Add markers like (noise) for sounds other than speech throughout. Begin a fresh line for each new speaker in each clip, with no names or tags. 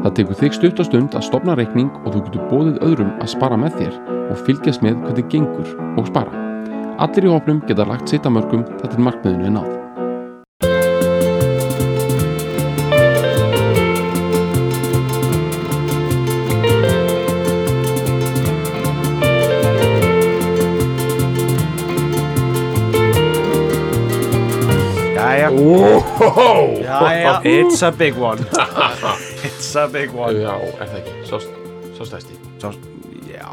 Það tekur þig stutt og stund að stopna reikning og þú getur bóðið öðrum að spara með þér og fylgjast með hvernig gengur og spara. Allir í hópnum geta lagt sitt að mörgum þetta er markmiðinu er náð.
Jæja,
Wow!
Jæja.
it's a big one. (laughs) it's a big one.
Já, er það ekki? Svo, svo stæsti.
Svo, já,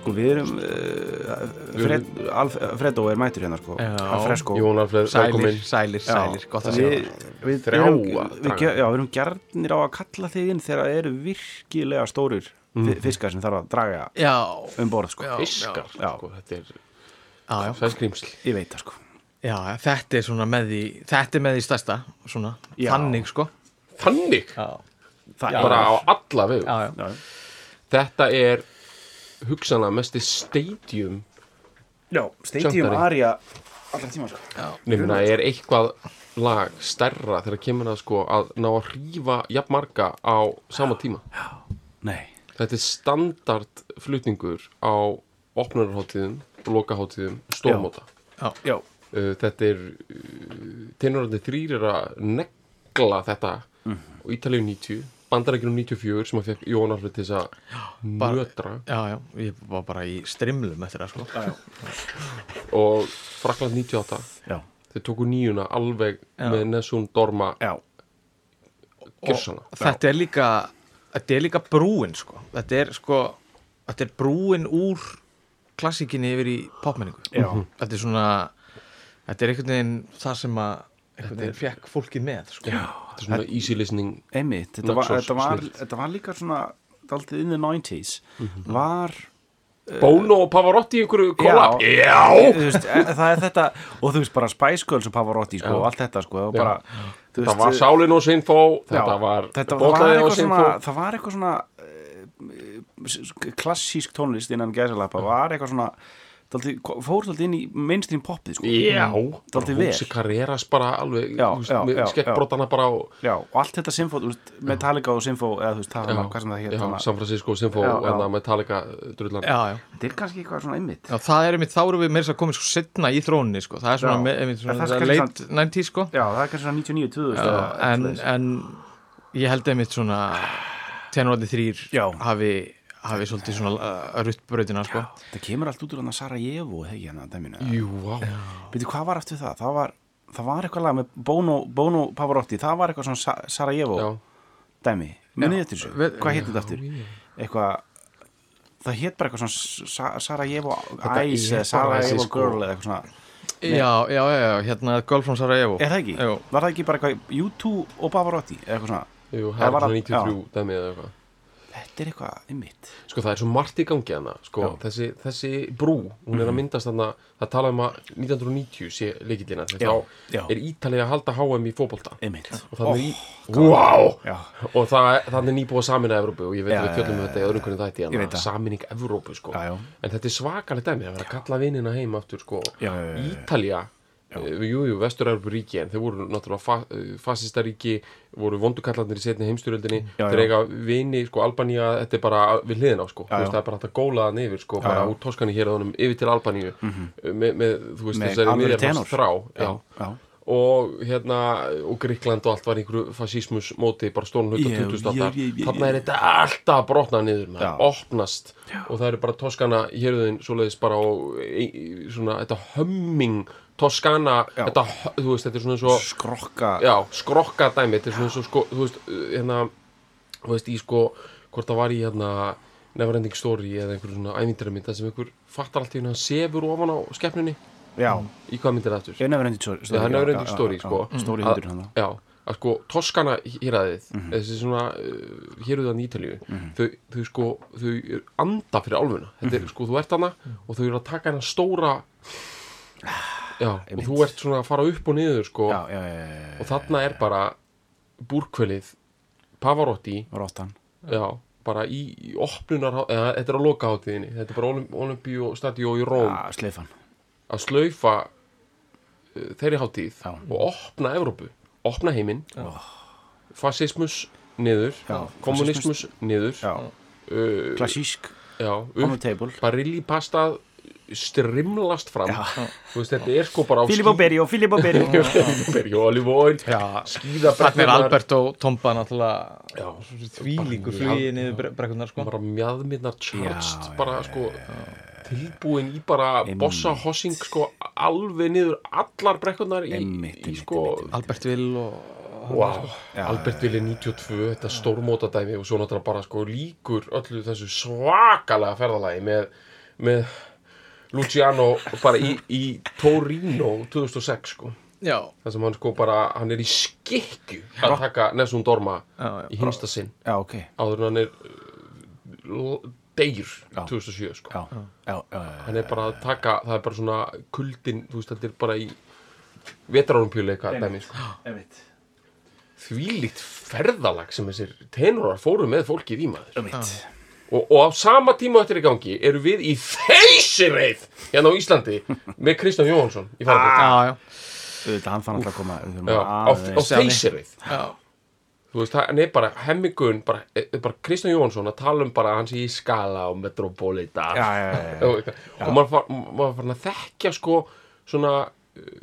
sko við erum, uh, Fred, Alf, Fredo er mætur hérna sko,
Já.
að fresko.
Jón Alfred,
Sælir,
velkomin.
sælir,
Já.
sælir, gott að
við,
sjá
við,
Þrjá
erum, við,
draga.
ge- já, við erum gjarnir á að kalla þig inn þegar það eru virkilega stórir mm. fiskar sem þarf að draga
Já,
um borð sko.
Já.
Fiskar,
Já.
sko, þetta er
já, já,
sæskrimsl.
ég veit það sko
já, þetta er svona með því Þetta er með því stærsta, svona
Já.
Þannig, sko
Þannig,
Já,
bara á alla vegu.
já, já,
já.
Þetta er hugsanlega mesti stadium
já, Stadium. Aria allra tíma sko.
Nefnina er eitthvað lag stærra þegar kemur að sko að ná að hrífa jafn marga á sama tíma.
nei,
Þetta er standard flutningur á opnarháttíðum lokaháttíðum stórmóta.
já,
Uh, þetta er uh, tenurandi þrýr er að negla þetta og Ítalíu 90 Bandarækjum 94 sem að fekk Jón Alfred til þess að nötra.
Já, já Ég var bara í strimlum eftir það, sko.
Og Frakland 98
já,
þeir tóku nýjuna alveg
Já.
með Nessun Dorma gjörsana
Þetta er líka Þetta er líka brúin, sko. Þetta er, sko Þetta er brúin úr klassíkinni yfir í popmenningu.
Já.
Þetta er svona Þetta er einhvern veginn það sem að einhvern veginn fekk fólkið með, sko. Já,
þetta er svona easy listening
einmitt, þetta var, þetta, var, þetta var líka svona daldið in the 90s var
Bono og Pavarotti í einhverju collab?
Já, þú veist, e- það er þetta og þú veist bara Spice Girls og Pavarotti sko, og allt þetta sko, bara þú
það var Sálin og Sinfó þetta
já,
var
þetta var
Botlaði og
eitthvað
Sinfó
það var eitthvað svona uh, klassísk tónlist innan gæsalappa var eitthvað svona dálítið, fór daldið inn í mainstream poppið sko.
Já,
vel.
Húsi Carreras bara alveg skekkbrotana bara á
já, og allt þetta symfó, Metallica og symfó eða þú veist, það var hvað sem það hétt.
San Francisco
Já,
og Metallica drullan
já, já
þetta er kannski eitthvað svona einmitt
Já, það er einmitt, þá erum við meira þess að koma sko setna í þróunni, sko, það er svona,
er
late
kannski
90s, sko
já, það er kannski svona 99, 2000
Já,
eða
en,
svoleiðis.
en ég held einmitt svona tenurandi þrýr
Já.
hafi, hafi svolítið svona uh, ruttbrautina, sko.
Það kemur allt út úr hann að Sarajevo hegi hérna dæminu
Jú, vá.
Veitu, hvað var aftur það? Það var, það var eitthvað lag með Bono, Bono Pavarotti, það var eitthvað svona Sa Sarajevo
Já,
dæmi, munið eftir þessu, hvað hétt þetta aftur? Eitthvað, það hétt bara eitthvað svona Sa Sarajevo Ice Sarajevo
sko.
Girl eða eitthvað svona,
Já, já, já, já, hérna Girl from Sarajevo
er það ekki?
Jú.
Var það ekki bara eitthvað U2 og Pavarotti eða eitthvað svona,
jú,
Það var
var
að-
svona 93 dæmið eða eitthvað
þetta er eitthvað ymmit
Sko það er svo margt í gangi hana sko, þessi, þessi brú, hún er að myndast þarna, það tala um að 1990 sé leikillina, þá er Ítalið að halda HM í
ymmit
og þannig í, wow! Og það, er nýbúið samina Evrópu og ég veit
Já,
að við fjöllum um þetta í öðrum hvernig þætti
Ég veit
hana,
það.
saminning Evrópu sko.
Já, já.
en þetta er svakalegt dæmi að vera að kalla vinnina heim aftur sko.
Já, já, já, já.
Ítalja eh, Jú, jú, vestur-Európu ríki en þeir voru náttúrulega fa fasista ríki voru vondukallarnir í setni heimstyröldinni
Já,
þeir
já.
eiga vini, sko, Albanía þetta er bara við hliðin á, sko,
Já,
þú veist,
já.
það er bara hægt að góla það nefir, sko, bara
já.
úr Toskani hér að honum yfir til Albaníu með, með, þú veist, þessari
tenor.
þrá já.
já, já
og hérna, og Gríkland og allt var einhverju fascismus móti, bara stórn hluta
Já,
2008,
já, já, já,
þarna er þetta alltaf að brotna niður,
Já.
maður, opnast og það eru bara Toskana hérðin svoleiðis bara og e, svona, þetta humming Toskana, þetta, þú veist, þetta er svona svo
Skrokka.
Já, skrokka dæmi, þetta er svona svo sko, þú veist, uh, hérna þú veist, í sko, hvort það var í hérna Neverending Story eða einhverju svona ævindræmynd, það sem einhver fattar allt í hérna sefur ofan á skeppnunni
Já,
í hvað myndir það aftur?
hendur story
það er Neverending Story, sko. Að-
hundur hann
Já, að sko Toskana héræðið
Mhm.
þessi svona uh, héruðan í Ítalíu þau, þau sko þau anda fyrir álfuna. Þetta
Mhm.
er sko þú ert hana og þau eru að taka hennar stóra já og þú ert svona að fara upp og niður sko.
Já,
og þarna er bara búrkvelið Pavarotti.
Rottan.
Já bara í, í opnunar eða þetta er á lokaháttíðinni þetta er bara Olymp Olympíu stadíó í Róm. Að slaufa uh, þeirri hátíð
Já.
og opna Evrópu, opna heiminn. Fasismus niður. Kommunismus niður. Uh,
klassísk.
já, Strimlast fram. Veist, þetta er sko bara á
Filippo Berio, Filippo Berio. (laughs)
Bergi og Olive Oil
Já,
skýða
Þannig er Albert og Tomba náttúrulega flugið
mjað-
niður bre- brekkurnar sko.
bara mjadmirnar charged
Já,
bara sko tilbúin í bara bossa hossing sko alveg niður allar brekkurnar í, í sko
Albert Will og
Wow,
Já,
Albert Willi 92, þetta stórmótadæmi og svo náttúrulega bara sko líkur öllu þessu svakalega ferðalagi með, með Luciano bara í, í Torino 2006 sko.
Já,
þar sem hann sko bara, hann er í skikju að taka Nessun Dorma
Já, já.
í hinsta sinn.
Já, ok.
Áður en hann er uh, deyr
Já.
2007 sko.
Já, já, já, já, já.
hann er bara að taka, það er bara svona kuldin, þú veist, þetta er bara í vetrarumpjuleika dæmi sko.
Einmitt.
Þvílíkt ferðalag sem þessir tenorar fóru með fólkið í maður.
Einmitt
og, og á sama tíma þetta er í gangi eru við í þeysireið hérna á Íslandi með Kristján Jóhansson í farabótt
já, já,
Auðvitað, hann fann alltaf að koma
Já,
að
á,
mig.
þeysireið
já.
þú veist, hann er bara hemmingun bara, er bara Kristján Jóhansson að tala um bara hans í skala og metropolita
Já, já, já, já.
og, (laughs) og maður farin að þekkja sko svona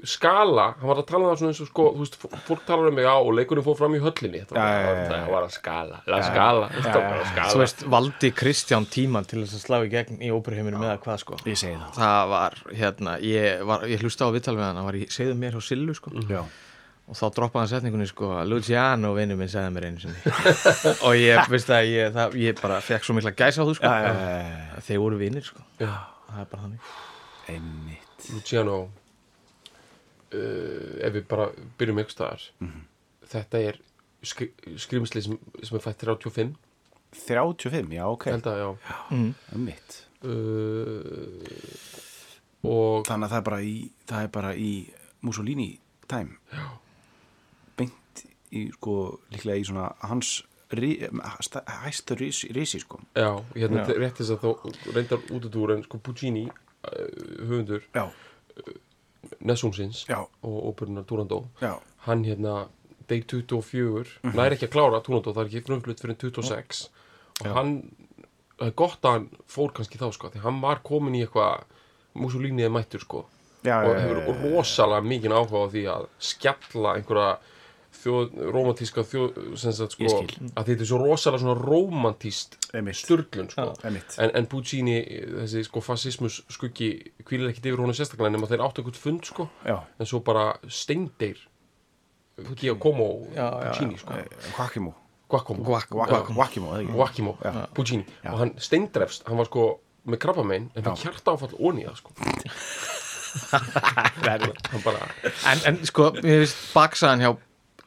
skala, hann var að tala um það svona eins og sko, þú veist, fó- fólk talar um mig á og leikurinn fór fram í höllinni. Þetta var,
Já, já, já, já.
það var að skala, la skala þetta var að
Þú
skala
veist, valdi Kristján tíman til þess að slá í gegn í óperuheiminu með að hvað sko?
Ég segi það.
Það var, hérna, ég, var, ég hlusta á viðtal við hann, hann var í segðu mér hjá Sillu sko.
Já,
og þá droppaði hann setningunni sko Luciano vinnu minn segði mér einu sinni. (laughs) Og ég, veist það, ég, það, ég bara fekk svo mikla gæsa á þú sko. Þeir voru vinnir sko. Það er bara þannig.
Einmitt.
Luciano uh, ef við bara byrjum ykkur staðar.
Mhm.
þetta er skri, skrimsli sem, sem er fætt 35
35, já, ok.
Held að já.
Einmitt.
Uh, og
Þannig að það er bara í, það er bara í Mussolini time. Já. Beint í, sko, líklega í svona hans ri, sta- hæstu risi, risi sko.
Já, hérna
Já.
rétt þess að þó reyndar út út úr en sko Puccini uh, höfundur
Já,
Nessumsins og óperunar Turandó
já,
hann hérna Day 24 næri ekki að klára Turandó, það er ekki frumflutt fyrir 26 og
Já.
hann það er gott að hann fór kannski þá sko því hann var komin í eitthvað Mussolini eða mættur sko.
Já,
og hefur rosalega mikið áhuga á því að skella einhverja þjóð, romantíska þjóð sem sagt sko, að þetta er svo rosalega svona romantíst sturglun sko. En, en Puccini, þessi sko fasismus skuggi kvílir ekkit yfir honum sérstaklega nema þeir áttu einhvern fund sko.
Já,
en svo bara steindeir Giacomo Puccini sko.
Guacimo eða ekki?
Guacimo, Puccini. Og hann steindrefst, hann var sko með krabbamein en það hjarta áfall onni það sko. (laughs)
En, en sko, ég veist baksaðan hjá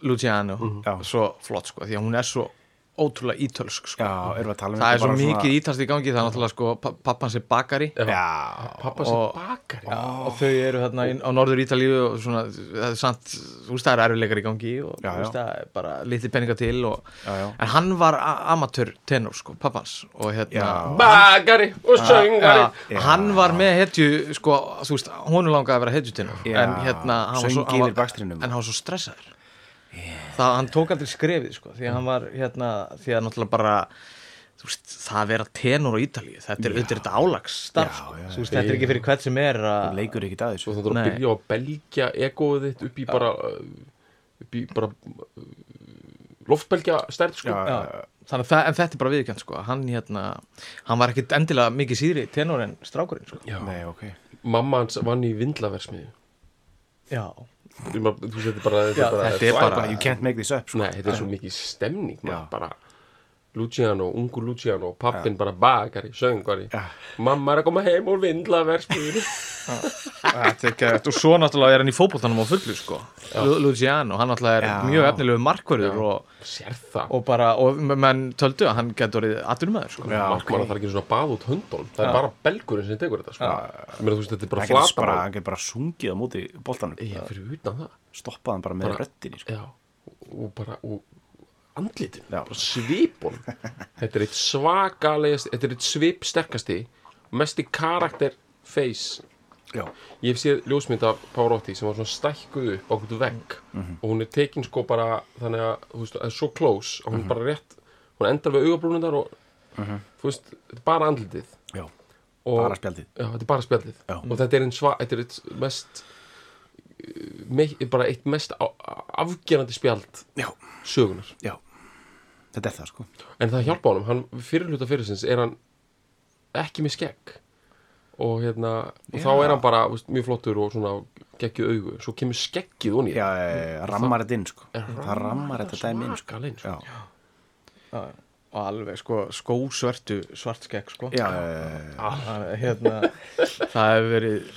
Luciano.
Já.
svo flott sko, því að hún er svo ótrúlega ítölsk sko.
Já, erum við að tala um
það er svo mikið ítalst í gangi það er náttúrulega sko, pa- pappans er bakari.
Já,
pappa sem
Og-
bakari?
Já, og þau eru þarna inn, á norður Ítalíu og svona, það er sant þú veist það er erfileikar í gangi og
Já,
þú veist það er bara litið peninga til og,
Já, já.
en hann var amatör tenor sko, pappans og hérna
Já.
bakari og söngari
Já, hann var með hetju sko, þú veist, hún langaði að vera hetjutinur
Já,
en hérna hann var
söng
svo, hann
yfir
var,
bakstrinum.
en hann var svo stressaður það, hann tók aldrei skrefið sko, því að hann var hérna, því að náttúrulega bara þú veist, það að vera tenor á Ítalíu þetta er auðvitað þetta álags starf
Já,
sko.
já,
Þú veist, þetta er ekki fyrir hvert sem er að
leikur ekki að
svo
þessu
þú þarf að
Nei.
byrja að belgja egoið þitt upp í bara uh, upp í bara uh, loftbelgja stærð sko
Já,
Já, þannig að það, en þetta er bara viðkjönd sko. hann, hérna, hann var ekkit endilega mikið síðri tenor en strákurinn sko.
Já.
Nei, ok
mamma hans vann í vindlaversmiðu
já,
þú er bara, þetta er bara,
þetta er
Bara,
bara-
you can't make this up sko.
Nei, þetta er svo mikið stemning bara Luciano, ungu Luciano pappin bara bakari, söngari
Já.
mamma er að koma heim úr vindlaversmiðinu
Þetta er ekki og svo náttúrulega er hann í fótboltanum á fullu sko. Lu- Luciano, hann náttúrulega er
Já.
mjög efnilegu markverður og, og bara, og menn töldu að hann getur orðið atvinnumæður sko.
Já,
markmann þarf ekki svona að baða út höndunum. Það er bara belgurinn sem tekur þetta sko. Meina, þú veist, þetta er bara flatamál
hann getur bara sungið á móti boltanum.
Ég fyrir utan það.
Stoppaði hann bara með röddinni sko.
já, og bara og andlitin, svipun. (laughs) Þetta er eitt svakalegast þetta er eitt svip sterkasti mesti karakter face.
Já,
ég hef séð ljósmynd af Pavarotti sem var svona stækkuð upp á hverju vegg og hún er tekin sko bara þannig að, þú veist, það er svo close og hún er bara rétt, hún endar við augabrúnundar og þú veist, þetta er bara andlitið.
Já,
og,
bara spjaldið.
Já, þetta er bara spjaldið.
Já.
og þetta er einn sva, þetta er eitt mest me, bara eitt mest afgerandi spjald
já,
sögunar
já, þetta er það sko.
En það hjálpa honum, hann fyrir hluta fyrirsins er hann ekki með skegg. Og hérna og þá er hann bara veist, mjög flottur og svona geggjuð augu, svo kemur skeggið onni
já, eh, rammar þetta inn sko. Það rammar þetta dæmi inn sko.
sko.
já,
Já, og alveg sko skósvörtu svartskegg sko.
Já,
Hann er, hérna, það hefur verið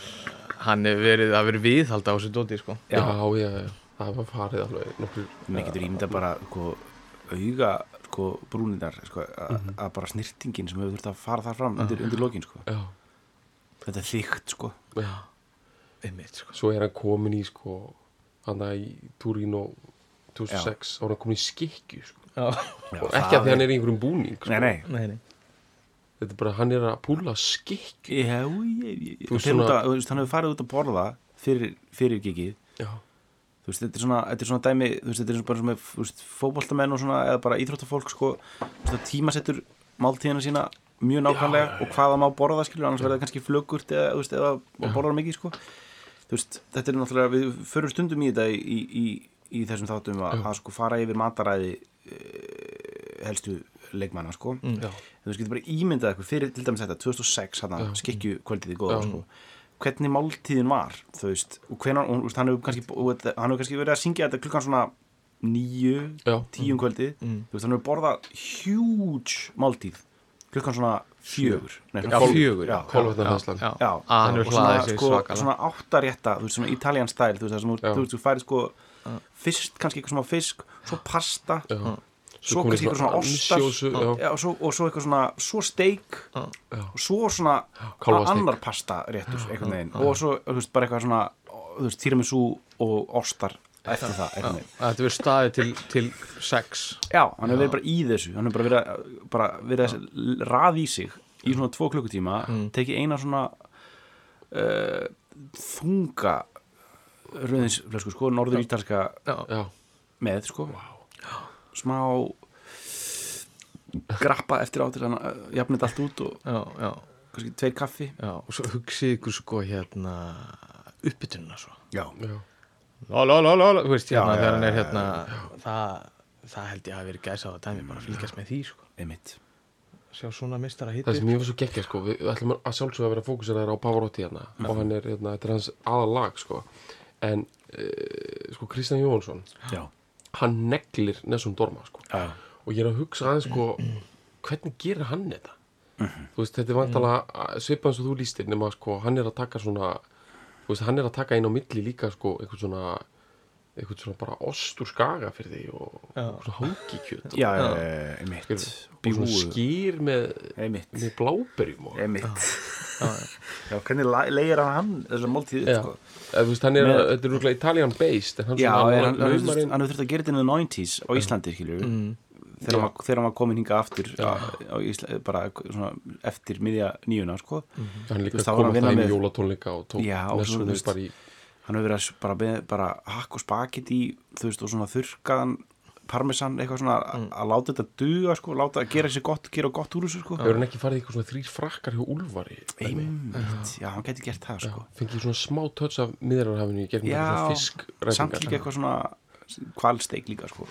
hann hefur verið, það hefur verið viðhald á þessu dóti sko.
Já, já, já, það var farið alveg nokkur
mér getur ímynda bara sko, auga sko, brúnindar sko, að
Mhm.
að bara snirtingin sem hefur þurft að fara þar fram undir, undir lokin sko.
já,
þetta er þygt sko.
já,
einmitt sko.
Svo er hann komin í sko, hann í Turín og 2006, þá er hann komin í skikju sko.
já,
Já,
og ekki að því hann er í einhverjum búning sko.
nei, nei.
Nei, nei.
Þetta er bara, hann er að púla skikju
Já, ég, ég,
Þú
þú
svona-
að, veist, hann hefur farið út að borða fyrir, fyrir gigið
já,
þú veist, þetta er svona, þetta er svona dæmi þú veist, þetta er bara svona þú veist, fótboltamenn og svona eða bara íþróttafólk sko, veist, tímasettur máltíðina sína mjög nákvæmlega
Já, já, já.
og hvaða má borða skilur, annars verða það kannski flögurt eða, þú veist, eða borðar mikið sko. þú veist, þetta er náttúrulega við förum stundum í þetta í, í, í, í þessum þáttum að, að sko fara yfir mataræði uh, helstu leikmanna sko.
Já,
þú getur bara ímyndað eitthvað fyrir til dæmis þetta 2006 hann hvernig máltíðin var þú veist, og hvenar, og, hann hefur kannski, kannski verið að syngja þetta klukkan svona nýju, tíum kvöldið. Þú veist, hann hefur borðað huge máltíð klukkan svona fjögur. Nei, svona
Já,
kol-
fjögur, að hann hefur hlaðið sig
sko,
svakalega.
svona áttarétta, þú veist, svona Italian style þú veist, þú, færið sko fyrst kannski eitthvað svona fisk svo pasta,
já.
Svo kannski eitthvað svona ostar
já,
já, og, svo, og svo eitthvað svona svo steik
já.
og svo svona annar pasta réttur einhvern veginn. Og svo þú veist, bara eitthvað svona þú veist, tiramisu og ostar eftir það einhvern veginn.
Þetta verður staðið til, til sex.
Já, hann hefur verið bara í þessu. Hann hefur bara verið, að- bara verið að raða í sig í svona tvo klukkutíma tekið eina svona uh, þunga rauðinsflösku sko, norður ítalska
Já,
já.
með sko smá grappa eftir á til hann jafnit allt út og
já, já,
kannski tveir kaffi.
Já og svo hugsið ykkur sko hérna uppbytununa svo.
Já,
Já,
hérna er
já,
hérna það, það held ég að verið gæsa á dæmi bara að fylgjast með því sko.
Einmitt.
Sjá svona mistara
það
hitti
sem ég var svo geggja sko við ætlum að sjálfsögða að vera fókuseraður á Pavarotti hérna og hann er, hérna, þetta er hans aðal lag sko. En uh, sko Kristján Jóhansson
já,
hann neglir Nessun Dorma sko.
Já,
og ég er að hugsa aðeins sko hvernig gerir hann þetta? Þú veist, þetta er vantalega svipað eins og þú lístir nema sko, hann er að taka svona þú veist, hann er að taka inn á milli líka sko, eitthvað svona eitthvað svona bara ost úr skaga fyrir því og eitthvað svona hangikjöt
já, já, einmitt.
Og svona skýr með,
einmitt.
með bláberjum og
einmitt. Já, hvernig leir hann hann þessar máltíð
Já.
sko.
Þú veist, hann er,
Með-
þetta er rúglega Italian based hann
já, hann, hann,
laumar
hann,
inn-
hann hefur þurft að gera þetta in the 90s á Íslandi skilur þegar, hann var, komin hinga aftur á, á Ísla, bara svona, eftir miðja nýjuna sko.
líka
var
kom
hann að
alltaf
vinna
inn í
með-
jólatónleika og tók
veist,
bara í
hann hefur verið að bara, beð, bara hakk og spakit í þú veist og svona þurrkaðan parmesan eitthvað svona
Mm.
að láta þetta duga sko, láta að gera sér gott, gera gott úr þessu sko
hefur hann ekki farið eitthvað svona þrýr frakkar hjá Úlfari dæmi?
einmitt, já, hann geti gert það sko
fengið svona smá töts af miðrarhafinu í gegnum
Já,
svona
samt
fisk
líka eitthvað svona kvalsteik líka sko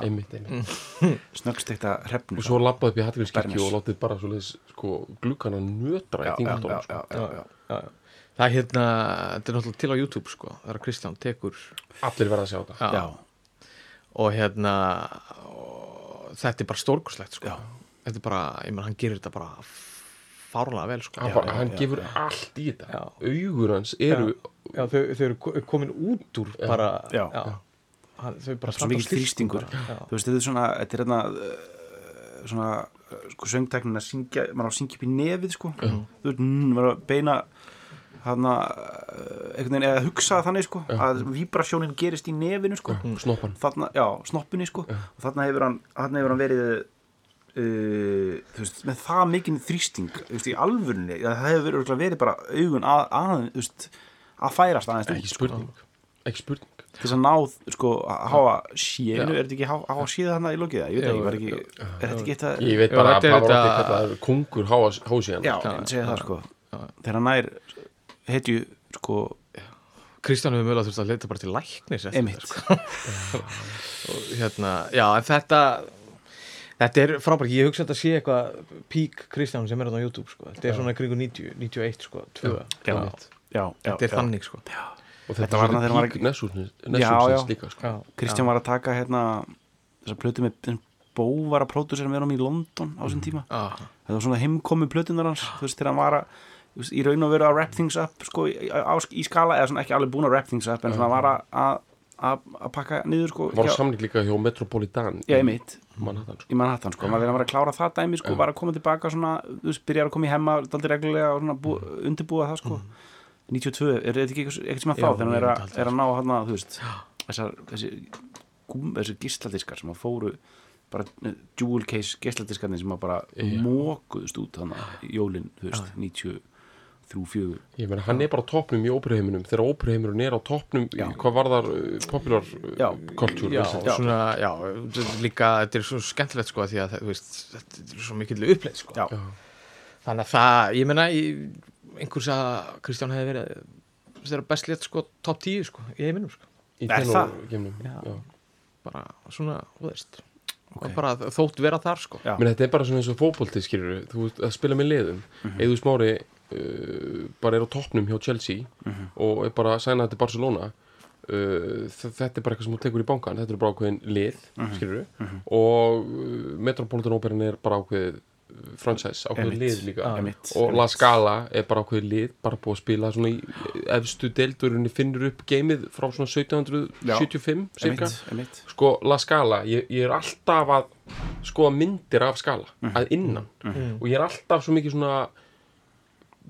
einmitt, einmitt. (laughs)
snöggsteikta hrefnu
og svo labbaði upp í Hallgrímskirkju og látið bara svo leis sko, glukkana nötra
já,
í
já,
þingaldónum
já,
sko.
já, já, já.
já, já. það er hérna, þetta er náttúrulega til á YouTube sko, það er að Kristján tekur
allir verða að sjá þetta
Já.
Og hérna og þetta er bara stórkurslegt sko.
Já.
þetta er bara, ég menn hann gerir þetta bara fárlega vel sko.
hann, bara, hann gefur allt í þetta
Já.
augur hans eru
já, þau, þau eru ko- komin út úr bara,
Já.
Hann, þau bara
svo mikið.
Já.
þú veist, þetta er svona þetta er hérna uh, svona uh, sko söngtæknin að syngja maður á að syngja upp í nefið sko þú veist, mm, maður á að beina að einhvern veginn eða hugsa þannig sko að vibrasjónin gerist í nefinu sko.
Snoppan.
Snoppunni sko. Og þarna hefur hann, þarna hefur hann verið uh, þú veist, með það mikinn þrýsting, þú veist, í alvörunni það hefur verið, verið bara augun að, að, þú veist, að færast aðeins
ekki
út,
spurning. Ekki spurning.
Til þess að ná, sko, að háa sénu, er þetta ekki há- háa séða þarna í lokið? Það, ég veit ekki, var ekki er þetta ekki eitt að,
ég veit bara að
þetta er
Pavarotti
þetta-
kallaður kongur hásíðan
já, ég segja það, sko. Þegar hann nær, heitju sko,
Kristján hefur mögulega þurft að leita bara til læknis eftir
emitt
þetta, sko. (laughs) og hérna, já, en þetta þetta er frábært, ég hugsa að þetta sé eitthvað pík Kristján sem er á YouTube, sko. Þetta er svona kringu 90, 91, sko 2,
já, já, já,
þetta er
já.
þannig, sko.
Og
Þetta var hann þegar hann var
ekki Nessúsins
Já, já.
líka sko.
já,
Kristján var að taka hérna þessar plötu með sem Bó var að pródusera með honum í London á þessum tíma.
Já,
þetta var svona heimkomi plötunar hans þú veist, þegar hann var að veist, í raun og veru að wrap things up sko, í, á, í skala, eða svona ekki alveg búin að wrap things up en svona var að- að að að pakka niður sko
var samning líka hjá Metropolitan
já, einmitt,
Manhattan sko.
í Manhattan sko. Maður var að klára það dæmi sko, var að koma tilbaka svona, þú veist, byrjar að koma í hemma daldi reglulega og svona bú, undirbúa það sko. 92, er þetta ekki eitthvað sem að þá þegar hann er, að- er að ná hann að, þú veist þessar, þessi, þessi gisladiskar sem að fóru bara eh, jewel case gisladiskarnir sem að bara mókuðust út þannig að jólin, þú veist, 93, 4
ég meina hann er bara á toppnum í óperuheiminum þegar óperuheiminum er á toppnum hvað var þar uh, popular
Já.
uh, culture
já,
Já.
svona, já, þetta er líka þetta er svo skemmtilegt, sko, því að, þú veist þetta er svo mikill uppleið, sko
Já,
þannig að það, ég meina í- einhvers að Kristján hefði verið þeirra best létt, sko, top 10, sko í heiminum, sko,
í
Er það?
tenorgeimnum
Já.
já.
bara svona, þú veist
Ok.
og bara þótt vera þar, sko.
Menn þetta er bara svona eins og fótbolti skilur þú að spila með liðum
Mhm.
Eður Smári uh, bara er á toppnum hjá Chelsea
Mhm.
og er bara að sæna þetta Barcelona uh, þetta er bara eitthvað sem þú tekur í bankan þetta er bara ákveðin lið
Mhm.
skilur og uh, Metropolitan Operan er bara ákveðið uh, franchise,
Einmitt.
lið líka.
Einmitt.
og La Scala er bara ákveðið lið bara búið að spila svona í efstu deildurinni finnur upp geimið frá svona 1775 cirka.
emitt, emitt
sko La Scala, ég, ég er alltaf að skoða myndir af Scala að innan. Og ég er alltaf svo mikið svona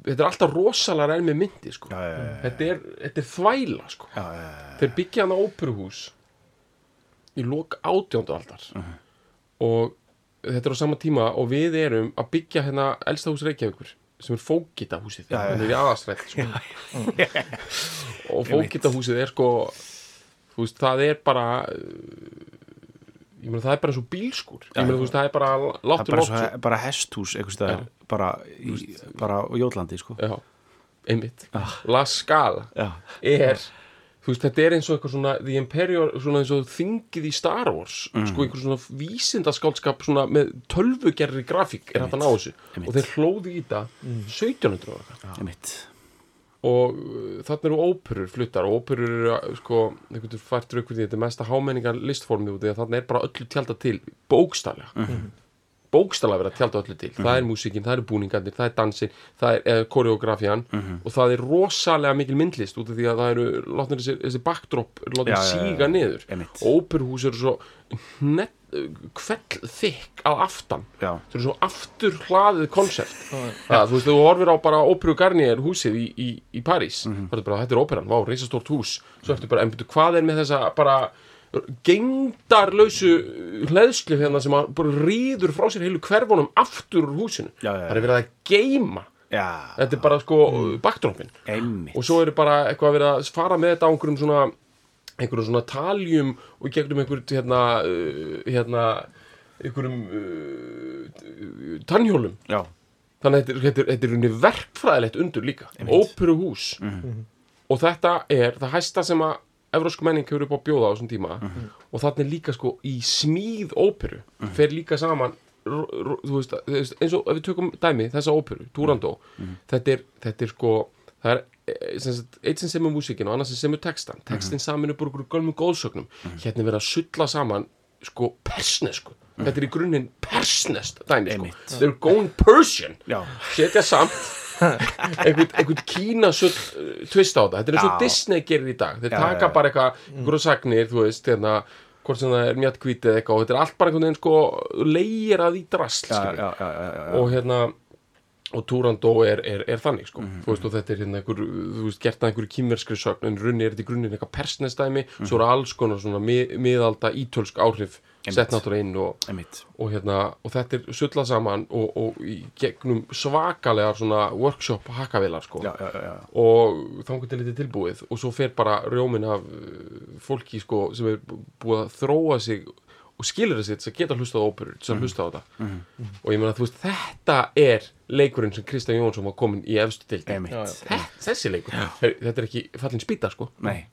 þetta er alltaf rosalega enn með myndi sko.
Já, já, já,
þetta, er, þetta er þvæla sko.
já, já, já.
þeir byggja hana óperuhús í lok átjándu aldar og þetta er á sama tíma og við erum að byggja hérna elsta hús Reykjavíkur sem er fókita húsið
Já, já.
þannig við aðastrætt sko. og fókita húsið er sko þú veist, það er bara ég meina það er bara eins og bílskur ég meina þú veist, það er bara
Það
láttu
er bara, svo, bara hesthús staðar, bara, í, bara á Jótlandi sko.
já, einmitt. La Scala
Já,
er þú veist, þetta er eins og eitthvað svona The Imperial, svona eins og þingið í Star Wars
Mhm.
sko einhver svona vísindaskálskap svona með tölvugerri grafík er hægt að ná þessu.
Einmitt.
og þeir hlóðu í þetta 1700 og eitthvað og uh, þarna eru óperur fluttar og óperur eru uh, sko, einhvern veginn færtur ykkur því þetta er mesta hámenningar listformið út því að þarna er bara öllu tjálta til bókstaflega. Mm -hmm. bókstaflega verið að tjálta öllu til. Það er músíkin, það eru búningarnir, það er dansin það er koreografían og það er rosalega mikil myndlist út af því að það eru látnir þessi, þessi backdrop eru látnir
Já, já, já,
síga
já.
niður. Og óperuhús eru svo hnett, kvell þykk að aftan.
Já,
það eru svo aftur hlaðið konsept það, þú veist, þú horfir á bara Óperu Garnier húsið í, í, í París.
Mhm.
það er bara, þetta er óperan, vá, reisastórt hús. Svo ertu bara, en betur, hvað er með þessa bara gengdarlausu hleðslu hérna sem að bara rýður frá sér heilu hverfunum aftur úr húsinu?
Já, já, já.
það er verið að geima
já,
þetta er bara sko mm. backdropin og svo eru bara eitthvað að vera að fara með þetta á einhverjum svona einhverjum svona taljum og gegnum einhverjum hérna, uh, hérna einhverjum uh, tannhjólum.
Já,
þannig að þetta er, þetta þetta unni verkfræðilegt undur líka. Óperuhús og þetta er það hæsta sem að evrósku menning hefur upp á bjóða á þessum tíma. Og þarna er líka sko í smíð óperu fer líka saman veist, þú veist, eins og ef við tökum dæmi þessa óperu, Turandó þetta, er, þetta er sko það er eitt sem semur músíkin og annars sem semur textan textin saman upp úr einhverjum gölmum góðsögnum hérna er verið að sulla saman sko persnesku. Þetta er í grunninn persnest dæmi sko.
Einmitt.
they're going Persian.
Já.
setja samt (laughs) einhvern, einhvern kínasull uh, twist á þetta, þetta er eins og. Disney gerir í dag. Þeir
Já,
taka
já,
bara eitthvað, einhverju sagnir þú veist, hérna hvort sem það er mjög hvítið eða eitthvað og þetta er allt bara einhvern veginn sko leigir að í drasl og hérna og Túrandó er, er, er þannig sko. Þú veist og þetta er hérna einhver þú veist gert að einhverju kýmverskri sögn en runni er þetta í grunninn eitthvað persnestæmi svo eru alls konar svona mið, miðalda ítölsk áhrif sett náttúrulega inn og, og hérna og þetta er sullað saman og, og í gegnum svakalegar svona workshop hakavilar sko.
Já, já, já, já.
og þangur til þetta tilbúið og svo fer bara rjómin af fólki sko sem er búið að þróa sig og skilur þessi þess að geta hlustað á óperur þess að hlusta á þetta. Og ég meina þú veist þetta er leikurinn sem Kristján Jónsson var komin í efstu til þessi leikur, Her, þetta er ekki fallin spýta sko,
Nei,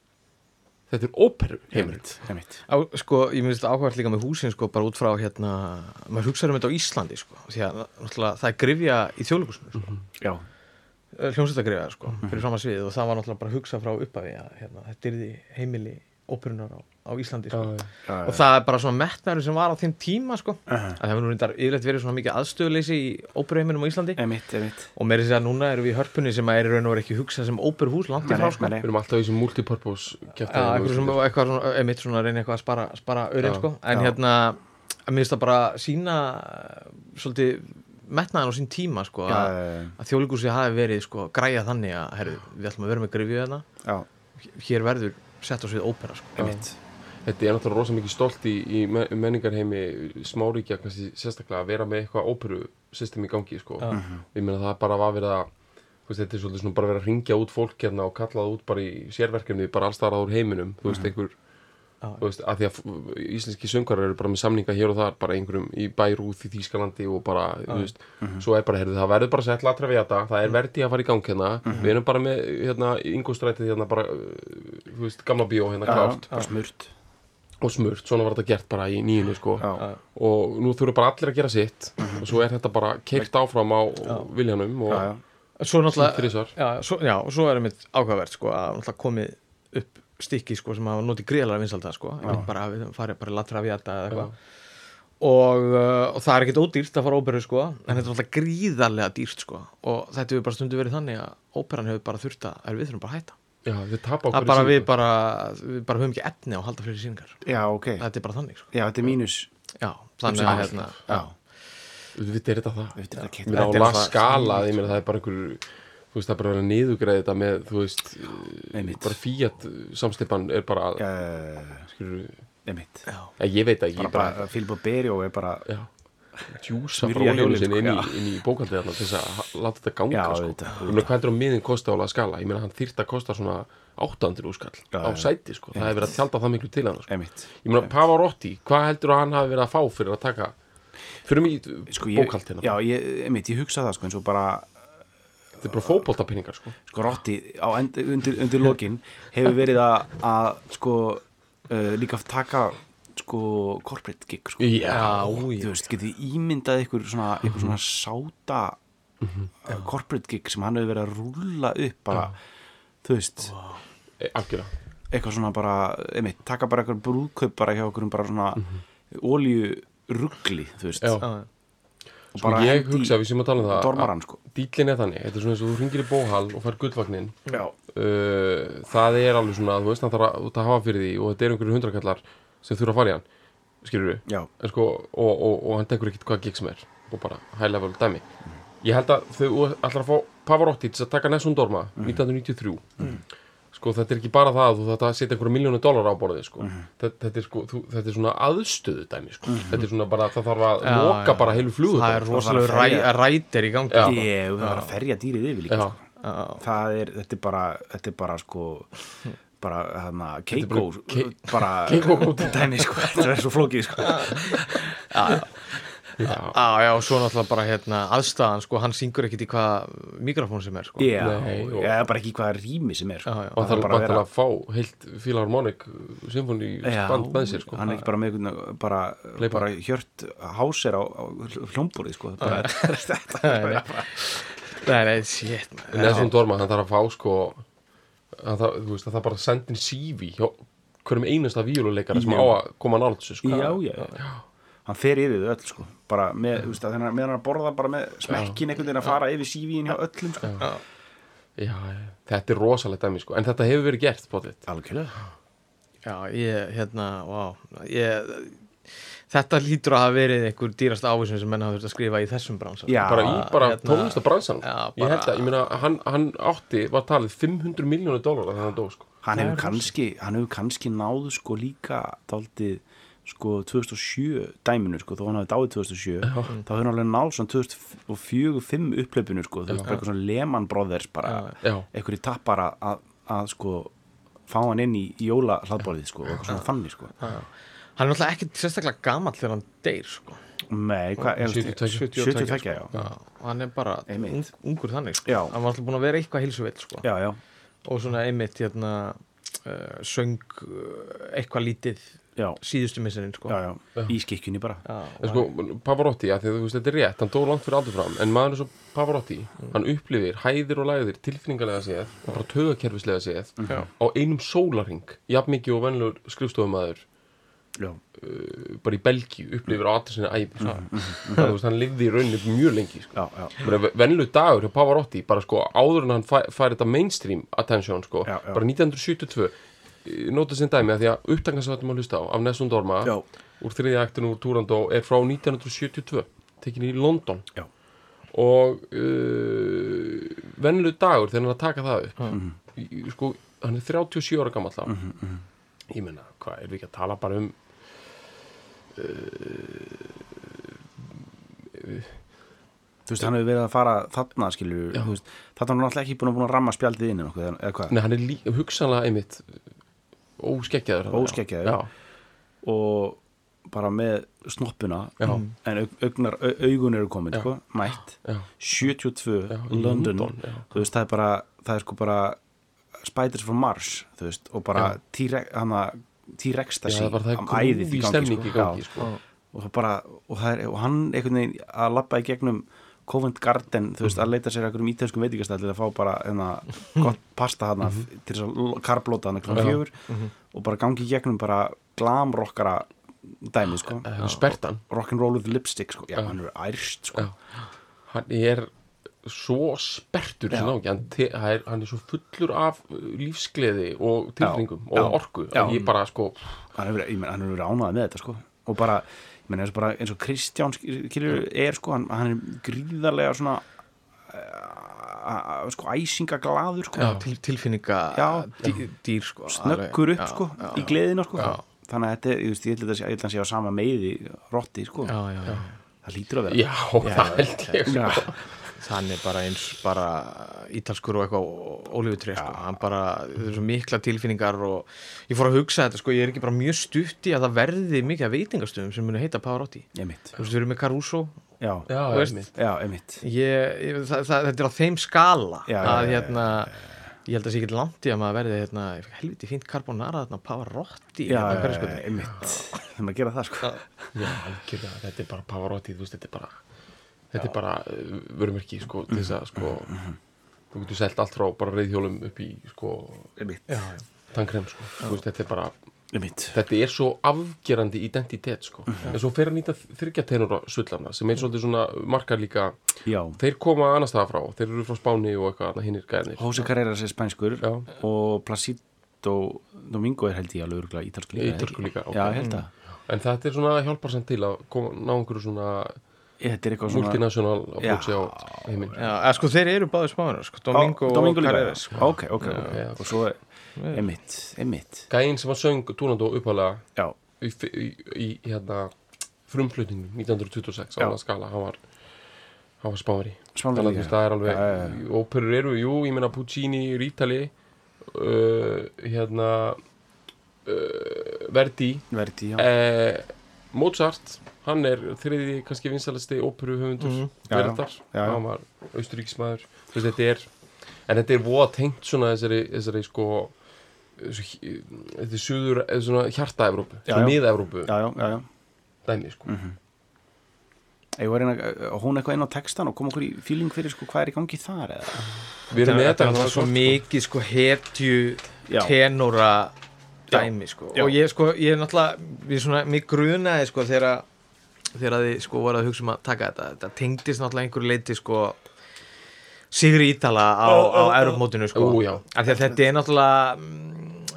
þetta er óperu heimur
sko, ég myndist áhverð líka með húsin sko, bara út frá hérna, maður hugsaður um þetta á Íslandi sko, því að það er grifja í þjóðleikusinu sko,
Já,
hljómsveitagrifja sko, fyrir fram að svið og það var náttúrulega bara hugsað frá uppafi að hérna, þetta er því heimili óperunar á, á Íslandi sko.
Já,
já,
og það er bara svona metnaður sem var á þeim tíma sko,
Uh-huh.
að það hefur nú reyndar yfirleitt verið svona mikið aðstöðuleysi í óperuheiminum á Íslandi
einmitt, einmitt.
og meiri sér að núna erum við í hörpunni sem er í raun og veru ekki hugsað sem óperuhús langt í frá sko.
við erum alltaf í þessum multipurpose
eitthvað svona, reyna eitthvað að spara, spara örin
Já,
sko. en
já.
hérna að minnst það bara sína uh, svolítið metnaðan á sín tíma sko,
Já,
að,
já,
að þjóðlíkusi hafi verið sko, græja þannig að herri, við ætlum að vera með grifju
já,
hér verður sett á svið ópera sko.
Þetta er náttúrulega rosa mikið stolt í, í me- menningarheimi smáríkja kannski sérstaklega að vera með eitthvað óperu system í gangi sko. Ég meina það bara var verið að þú veist, þetta er svolítið svona bara verið að ringja út fólk hérna og kalla það út bara í sérverkefni bara allstarað úr heiminum, þú veist, einhver
Já.
Þú veist, að því að íslenski söngarar eru bara með samninga hér og þar, bara einhverjum í Bærúð í Þýskalandi og bara, þú veist svo er bara, heyrðu, það verður bara sett latra við þetta það er verði að fara í gang hérna. Við erum bara með, hérna, yngustrætið hérna bara, uh, þú veist, gamla bíó hérna klárt.
Bara smurt.
og smurt, svona var þetta gert bara í nýjunni sko.
Já,
og nú þurfa bara allir að gera sitt og svo er þetta bara keirt áfram á viljanum og
já, já.
svo náttúrulega já, svo, já, og svo er einmitt áhugavert sko, að náttúrulega komið upp stykki sko, sem hafa notið gríðalega vinsalda sko, bara við farið bara latra við þetta eða eitthvað. Og, uh, og það er ekkert ódýrt að fara á óperu sko, en þetta er alltaf gríðarlega dýrt sko, og þetta hefur bara stundu verið þannig að óperan hefur bara þurft að er við þurfum bara að hætta.
Já, við tapa
það er bara við bara, við bara höfum ekki efni á að halda fleiri síningar
Já, ok.
þetta er bara þannig sko.
Já, þetta er mínus.
já, þannig að hérna,
Já,
Við er þetta það.
Við veitum þetta
Mér á
keitt.
la skala, ég meina það er bara einhver þú veist, það er bara að niðugreða þetta með, þú veist,
Einmitt.
bara Fiat samstipan er bara,
já,
skilur
einmitt.
já,
ég, veit ekki,
Bara,
ég bara,
bara Filip og Berjó er bara,
já. djúsa frá
hjólið,
sinni inn,
sko,
í- inn í bókaldið þarna til þess að láta þetta ganga
Já,
sko. ég meina hvað er á miðin kosta á la skala ég meina hann þyrft að kosta svona 800 úrskall
Já,
á sæti sko. það hefur verið að tjálta það miklu til hann sko. ég meina Pavarotti, hvað heldur að hann hafi verið að fá fyrir að taka fyrir mig
Sko, ég,
bókald hérna
já, ég, einmitt, ég hugsa það, sko, eins og bara,
þetta er bara fótboltapinningar sko.
sko, Rotti undir, undir lokin hefur verið að, að sko, uh, líka taka, sko, corporate gig, sko.
já,
já,
þú veist, getið ímyndað ykkur svona, ykkur svona sáta uh, corporate gig sem hann hefur verið að rúlla upp bara, þú veist.
E, algjörlega.
Eitthvað svona bara, einmitt, taka bara eitthvað brúðkaup bara hjá okkur bara svona mm ruggli, þú veist.
Já.
Og
sko, ég hugsa að við sem að tala um það
dormaran, sko.
dýlinn er þannig, þetta er svona eins og þú ringir í bóhal og fær gullvagnin
já,
uh, það er alveg svona, þú veist það þarf að, að hafa fyrir því og þetta er einhverju hundrakallar sem þurfa að fara í hann skilur við,
já,
en sko og, og, og hann tekur ekkit hvað gig sem er og bara high level dæmi. Ég held að þau ætlar að fá Pavarotti til að taka Nessun Dorma 1993 sko þetta er ekki bara það að þú þetta setja einhverja miljónu dólar á borðið sko. þetta, þetta, er sko, þú, þetta er svona aðstöðu dæmi sko. þetta er svona bara, það þarf að
Já,
loka
já.
bara heilu flugu
það er rosalega ræ, rætir í gangi.
Það var að ferja dýrið yfir líka sko. Það er, þetta er bara þetta er bara sko bara hérna Keiko
bara Ke-
bara
Keiko
dæmi sko. Þetta er svo flókið sko. (laughs)
Já,
Já, já, og svo náttúrulega bara hérna aðstæðan, sko, hann syngur ekkit í hvað mikrofón sem er, sko.
já,
Nei, og-
er bara ekki hvað rými sem er sko.
Já, já.
og það er
bara vera-
að fá heilt Philharmonic symfóni
Já,
band með sér sko.
hann er ekki bara með bara, bara hjört háser á, á hljómborið sko bara, (laughs) þetta er bara,
Nei, nei, shit.
Nessun Dorma, hann þarf að fá sko hann þarf, þú veist, það þarf bara að senda inn CV hjá hverjum einasta víluleikara sem
Já.
á að koma nált þessu sko.
já, já, já. hann fer yfir þau öll sko bara með, þú veist, að þegar hann að borða bara með smekkin einhvern veginn að fara yfir sívíin hjá öllum sko.
Já, já, þetta er rosalegt dæmi sko. en þetta hefur verið gert potið
algjörlega.
Já, ég, hérna, vá. Ég, Þetta lítur að hafa verið einhver dýrast ávísun sem menn hafa þurft að skrifa í þessum bransa.
Já.
bara í bara
hérna-
tónlistabransan
Já,
ég held
bara-
að, ég meina, hann, hann átti var talið 500 miljónu dólar þegar hann dó sko.
hann
Það
hefur
er
kannski hann hefur kannski náðu sko líka daldið sko 2007 dæminu sko, þó hann hafi dáið 2007 þá hefur hann alveg náð svona 2004-2005 upplaupinu sko, þú veist, bara eitthvað svona Lehman Brothers bara, einhverju tappar að, að, sko fá hann inn í jóla hlaðborðið sko, og eitthvað svona þannig sko.
Hann er náttúrulega ekkert sérstaklega gamall þegar hann deyr sko.
Nei, hvað, er
72.
72, já.
Hann er bara ungur þannig sko. Hann var alltaf búin að vera eitthvað heilsuvill sko. Og svona einmitt hérna, uh, söng uh, eitthvað lítið síðustu misserinn sko.
í skikkjunni bara.
Já,
en sko, Pavarotti, að þú veist, þetta er rétt hann dó langt fyrir aldur fram, en maður er svo Pavarotti hann upplifir hæðir og læðir tilfinningarlega séð, og bara tögakerfislega séð
Já.
á einum sólarring jafn mikið og venlur skrifstofumæður
Já,
bara í Belgíu upplifir á allir sinni æfi sko. þannig að hann lifði í rauninni mjög lengi sko.
já, já,
venlu dagur hjá Pavarotti bara sko áður en hann fær, þetta mainstream attention sko,
Já, já.
bara 1972 nota sem dæmi að því að upptaknarsvættum að hlusta á af Nessun Dorma
Já.
úr þriðja aktinu úr Túrandó er frá 1972 tekin í London
Já.
og uh, venlu dagur þegar hann að taka það upp
Mhm.
í- sko, hann er 37 ára gammal þá
Mhm,
ég menna, hvað, er við ekki að tala bara um
þú veist, hann hefur verið að fara þarna, skilur,
Já.
þú veist þarna er hann alltaf ekki búin að, búin að ramma spjaldið inn eða hvað,
Nei, hann er lí, hugsanlega einmitt óskeggjaður
Óskeggjaður.
Já,
og bara með snoppuna
Já.
en aug, augnar, au, augun eru komin sko, mætt,
já,
72
já, í
London,
já.
þú veist, það er bara það er sko bara Spiders from Mars, þú veist, og bara. T-Rex
það það er
æðið
grúfi stemning í gangi sko.
og, bara, og, er, og hann einhvern veginn að labba í gegnum Covent Garden, þú
Mhm.
veist, að leita sér einhverjum ítelskum veitingastæli að fá bara enna, gott pasta hana til þess að karblóta hana
Mhm. Já.
fjögur og bara gangi í gegnum bara glamrockara dæmi, sko.
Er spertan.
Rock'n'roll with lipstick, sko, já, hann er ærst, sko.
Hann er svo spertur sem náki, hann, hann er, er svo fullur af uh, lífsgleði og tilfinningum
Já.
og orku.
Já.
ég bara sko
hann hefur verið, ánægð með þetta sko og bara, og bara eins og Kristján skilur er sko, hann, hann er gríðarlega svona uh, sko æsingaglaður sko
til, tilfinninga
Já.
dý, dýr sko,
snöggur upp
Já,
sko
já,
í gleðina sko
Já.
þannig að þetta, ég veist, ég held að sé- ég held að hann sé á sama meiði rotti sko,
já, já, já.
það lítur að vera
Já, það held ég sko.
Já.
Hann er bara eins bara ítalskur og eitthvað ólífutri sko. hann bara, það er svo mikla tilfinningar og ég fór að hugsa þetta sko, ég er ekki bara mjög stutt í að það verði mikið af veitingastöðum sem muni heita Pavarotti.
Ég mitt,
þú veist, við erum með Caruso
já,
Já, einmitt.
já, ég mitt.
Ég, ég, það, það, þetta er á þeim skala
Já, já,
að
já, já,
hérna ég held að það sé ekki langt í að maður verði hérna, helviti fínt carbonara þarna Pavarotti
já,
hérna,
já,
hverju sko
ég mitt. Þegar maður gera það sko.
Já, algjörlega, þetta er bara Pavarotti, þú veist, þetta er bara þetta er bara uh, vörumerki, sko, til þess að, sko þú getur selt allt frá bara reyðhjólum upp í, sko, tannkrem, sko, þetta er bara
ég mitt
þetta er svo afgerandi identitet, sko, en svo fer að nýta þryggja tenura sullana, sem er svolítið svona markar líka,
já,
þeir koma annars staða frá, þeir eru frá Spáni og eitthvað, hinnir gæðnir
Jose Carreras er spænskur
Já.
og Placido Domingo er held ég alveg örgulega ítalsku líka ekki?
líka, ok.
já,
en þetta er svona hjálpar samt til að koma, ná einhverju svona
þetta er eitthvað svona
multinational
Já.
approach á heiminn
Já, eða, sko, þeir eru báðir spánar sko, Domingo,
Domingo
og
líka
Carreras sko.
ok, ok, ok.
Já.
og svo er emitt, emitt
gæinn sem var söng Túrandó uppalega
já,
í, í, í hérna frumflutningum 1926 á
Já.
skala hann var, hann var spári
Spánverji
þannig að það er alveg.
Já, já,
óperur eru, jú, ég meina Puccini Rítali uh, hérna uh, Verdi.
Verði, já.
Uh, Mozart hann er þriði kannski vinsalasti óperu höfundur
Mhm. Já, já.
verðar
Já, já.
hann var austuríkismæður er en þetta er voða tengt svona þessari, þessari sko þetta er suður, eða
já, já
dæmi sko
ég var að reyna að hún eitthvað inn á textan og koma okkur í feeling fyrir sko hvað er í gangi þar eða
við erum með
þetta
þetta
er svo mikið sko hetju
Já.
tenóra dæmi sko.
Já.
og ég sko, ég er náttúrulega við svona, mig grunaði sko þegar þegar þið sko voru að hugsa um að taka þetta. Þetta tengdist náttúrulega einhverju leiti sko Sigri Ítala á, á Europmótinu sko.
Já.
Af því að þetta er náttúrulega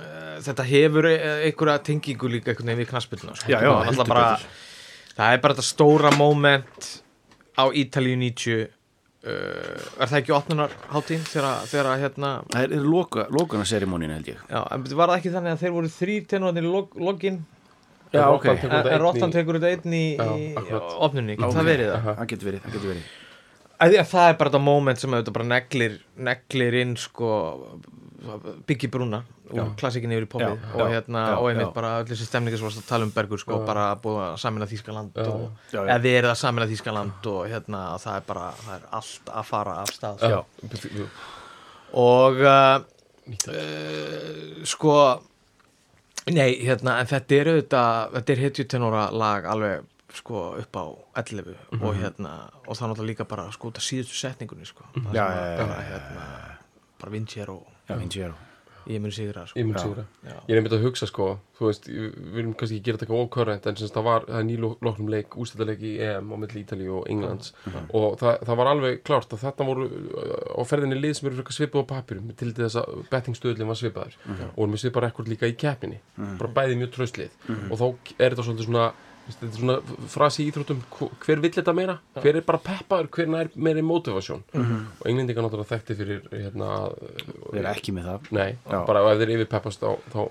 eh, þetta hefur eh, einhverja tengingu líka einhvern veginn við knaspilna sko.
Já, já,
náttúrulega bara, það er bara þetta stóra moment á Ítalíu 90 uh, er það ekki opnunar hátín þegar, þegar hérna
Það er, er loka, lokana serimónin held ég.
Já, en var það ekki þannig að þeir voru þrýr tenórarnir í log, login
Já, ok.
Rottan tekur
en Rottan
í-
tekur þetta einn í,
Já,
í opnunni, það verið það?
Það getur verið, það getur verið.
Að það er bara þetta moment sem auðvitað bara neglir, neglir inn sko byggi brúna og klassikin yfir í poppið.
Já,
og
já,
hérna
já,
og einmitt
já.
bara öll þessi stemningi sem varst að tala um Bergur sko bara búið að samina Þískaland
Já,
og
já, já.
eða verið að samina Þískaland og hérna það er bara, það er allt að fara af stað sko.
Já.
og uh, uh, sko nei, hérna, en þetta er auðvitað þetta er hetjutenóra lag alveg sko upp á 11 og hérna, og það er náttúrulega líka bara sko út af síðustu setningunni sko.
Já, já, já,
bara, hérna, bara Vincero
Já, Vincero
ég mun sigra sko.
Ég mun
Já.
sigra.
Já.
Ég er einmitt að hugsa sko, þú veist, við viljum kannski ekki gera þetta eitthvað ókörrent en semst það var, það er nýloknum leik, ústæðarleik í EM á milli Ítalíu og Englands. Og það, það var alveg klárt að þetta voru á ferðinni lið sem eru svipað á papirum til þess að bettingstöðlinn var svipaður. Og voru með svipað rekord líka í keppninni bara bæði mjög tröstlið og þá er þetta svolítið svona þetta er svona frasi í íþróttum hv- hver vill þetta meira, hver er bara peppaður hver er meiri motivasjón? Og englendingar náttúrulega þekkti fyrir hérna,
Við erum ekki með það.
Nei,
Já.
bara ef þeir yfirpeppast þá, þá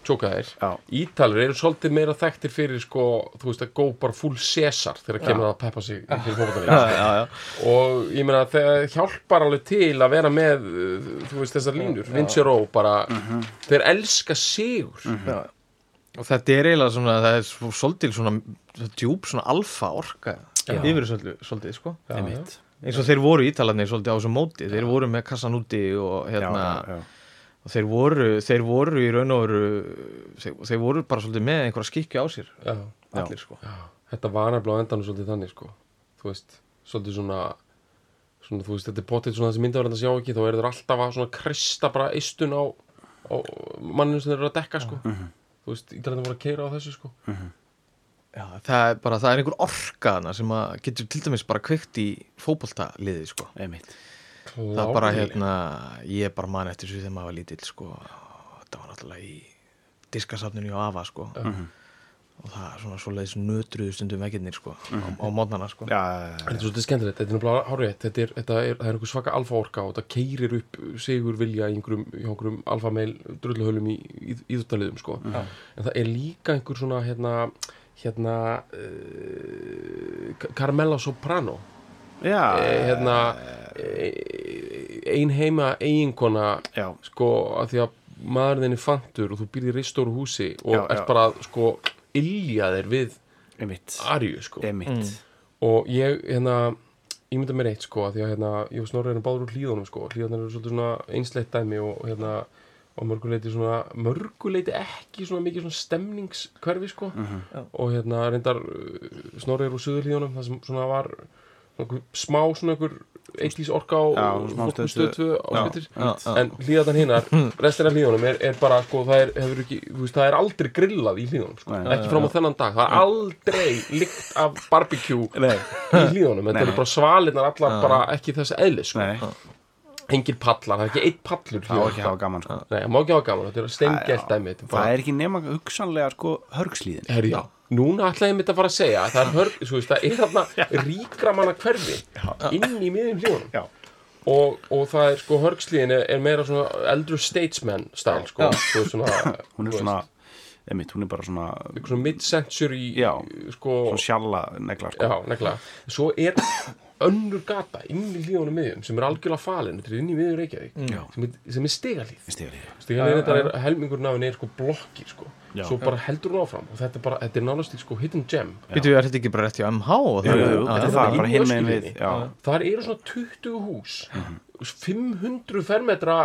tjóka þeir. Ítalir eru svolítið meira þekktir fyrir sko, þú veist að gó bara full Cesar þegar kemur það að peppa sig fyrir
já.
og ég meina það hjálpar alveg til að vera með uh, þú veist þessar línur, Vincero bara, þeir elska sigur.
Já. Og þetta er eiginlega svona það er svo- svolítið svona djúb svona alfa orka yfir svolítið, sko.
Já,
eins og þeir voru ítalarnir svolítið á þessu móti. Þeir voru með kassan úti og
Já,
hérna
já, já.
og þeir voru, þeir voru í raun og veru þeir, þeir voru bara svolítið með einhverja skikju á sér.
Já,
allir sko.
Já, þetta var nefnilega á endanum svolítið þannig sko, þú veist, svolítið svona svona, þú veist, þetta er potið svona þessi myndaverðan að sjá ekki, þá eru þeir alltaf að svona krista bara eistun á, á manninu sem þeir eru að dekka sko þú veist, ítalarnir voru að keira á þessu sko.
Já, það er bara, það er einhver orka þarna sem að getur til dæmis bara kveikt í fótboltaliði sko.
Einmitt.
Það er bara hérna, ég er bara man eftir þessu þegar maður var lítill sko. Þetta var náttúrulega í diskasafninu á AFA sko og það er svona svoleiðis nötruðu stundum veginnir sko á, á mótnana sko.
Já, já, já,
Þetta er svolítið skemmtilegt, þetta er náttúrulega hárið þetta er, þetta er, það er einhver svaka alfa orka og þetta keirir upp sigur vilja í einhverjum, hjá einhverjum alfa meil drulluhölum í íðutaliðum sko. en það er líka einhver svona hérna, hérna uh, Carmela Soprano.
Já,
eh, hérna eh, ein heima eiginkona
já,
sko að því að maðurinn er fantur og þú býrði í ristóru húsi og
Já,
ert
já.
bara sko ilja þér við
einmitt.
Arju sko.
Einmitt.
Og ég hérna ég mynda mér eitt sko að því að hérna ég og Snorri erum báður úr hlíðunum sko hlíðunar eru svolítið svona einsleitt dæmi og hérna og mörguleiti svona mörguleiti ekki svona mikið svona stemningskverfi sko.
Mhm.
og hérna reyndar uh, Snorri er úr söður hlíðunum það sem svona var smá svona einhver 80s orka á
Já, smá
fólkum
Stöð
stöð 2 áskiptir
já, já.
en hlíðatan hinnar, (laughs) restina af hlíðunum er, er bara sko það er, hefur ekki, veist, það er aldrei grillað í hlíðunum sko,
Nei.
ekki fram á þennan dag. Það er aldrei lykt af barbecue
Nei,
í hlíðunum, þetta
Nei.
eru bara svalinnar allar bara ekki þessi eðlis sko.
nei,
engin pallar, það er ekki eitt pallur
það var ekki hafa gaman sko.
Nei, það má ekki hafa gaman, þetta er steingelt dæmi er
Það er ekki nema hugsanlega sko hörgslíðin
Núna ætlaði ég mitt að fara að segja að það er, hörg, svo veist, það er þarna ríkra manna hverfi inn í miðjum hljóðunum.
Já,
og, og það er sko hörgslíðin er, er meira svona eldur statesman stæl sko, veist, svona,
hún er svona einmitt, hún er bara svona
veist, svona mid-century sko,
svona sjalla negla sko.
Já, nekla svo er önnur gata inn í hlíðunum miðjum sem er algjörlega falin þetta er inn í miðjum Reykjavík
Já.
sem er, er stigalíð.
Stígalíð.
stigalíð þetta er helmingurinn af henni er sko blokkir sko.
Já.
svo bara heldur hún áfram og þetta er bara, þetta er nánast sko hidden gem
Býtu, er þetta ekki bara rétt hjá MH? það-
er það. Já,
þar eru svona 20 hús 500 fermetra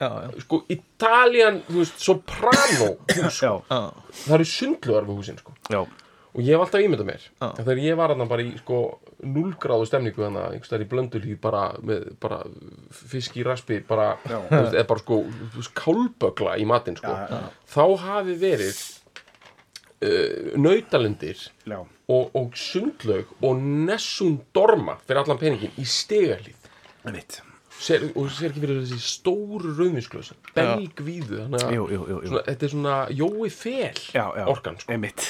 Já, já.
sko Italian, þú veist, soprano hús, (laughs)
Já.
það eru sundlugar við húsin sko
já,
og ég hef alltaf ímyndað mér. Að þegar ég var hann bara í sko 0 gráðu stemningu að einhvers þar í blöndulíð bara með bara fisk í raspi bara, þú veist, eða bara sko þú kálbögla í matinn sko.
Já, já.
þá hafi verið uh, nautalindir
Já,
og, og sundlaug og nessum dorma fyrir allan peningin í stegarlíð
einmitt.
Ser, og sér ekki fyrir þessi stóru rauðvinsklösa belgvíðu þetta er svona jói fel orkan sko.
einmitt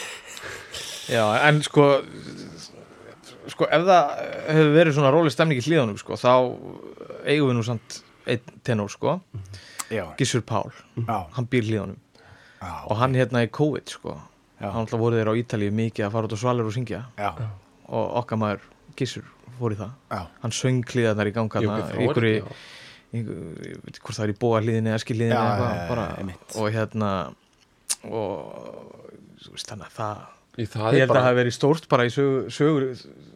Já, en sko sko, ef það hefur verið svona róleg stemning í hlíðanum, sko, þá eigum við nú samt einn tenor, sko.
Já,
Gissur Pál,
já,
hann býr í hlíðanum
já,
og hann hérna í COVID, sko.
Já.
hann alltaf voru þeir á Ítalíu mikið að fara út á svalur og syngja.
Já,
og okkar maður Gissur fór í það.
Já,
hann söng hlíðarnar í ganga ykkur í, ég veit ekki hvort það er í bóa hlíðinni eða skil hlíðinni
Já,
eða
já,
eitthvað,
já,
bara,
einmitt.
og hérna og þú veist þannig að það ég
er
held að
bara
það hafi verið stórt bara í sögur, sögur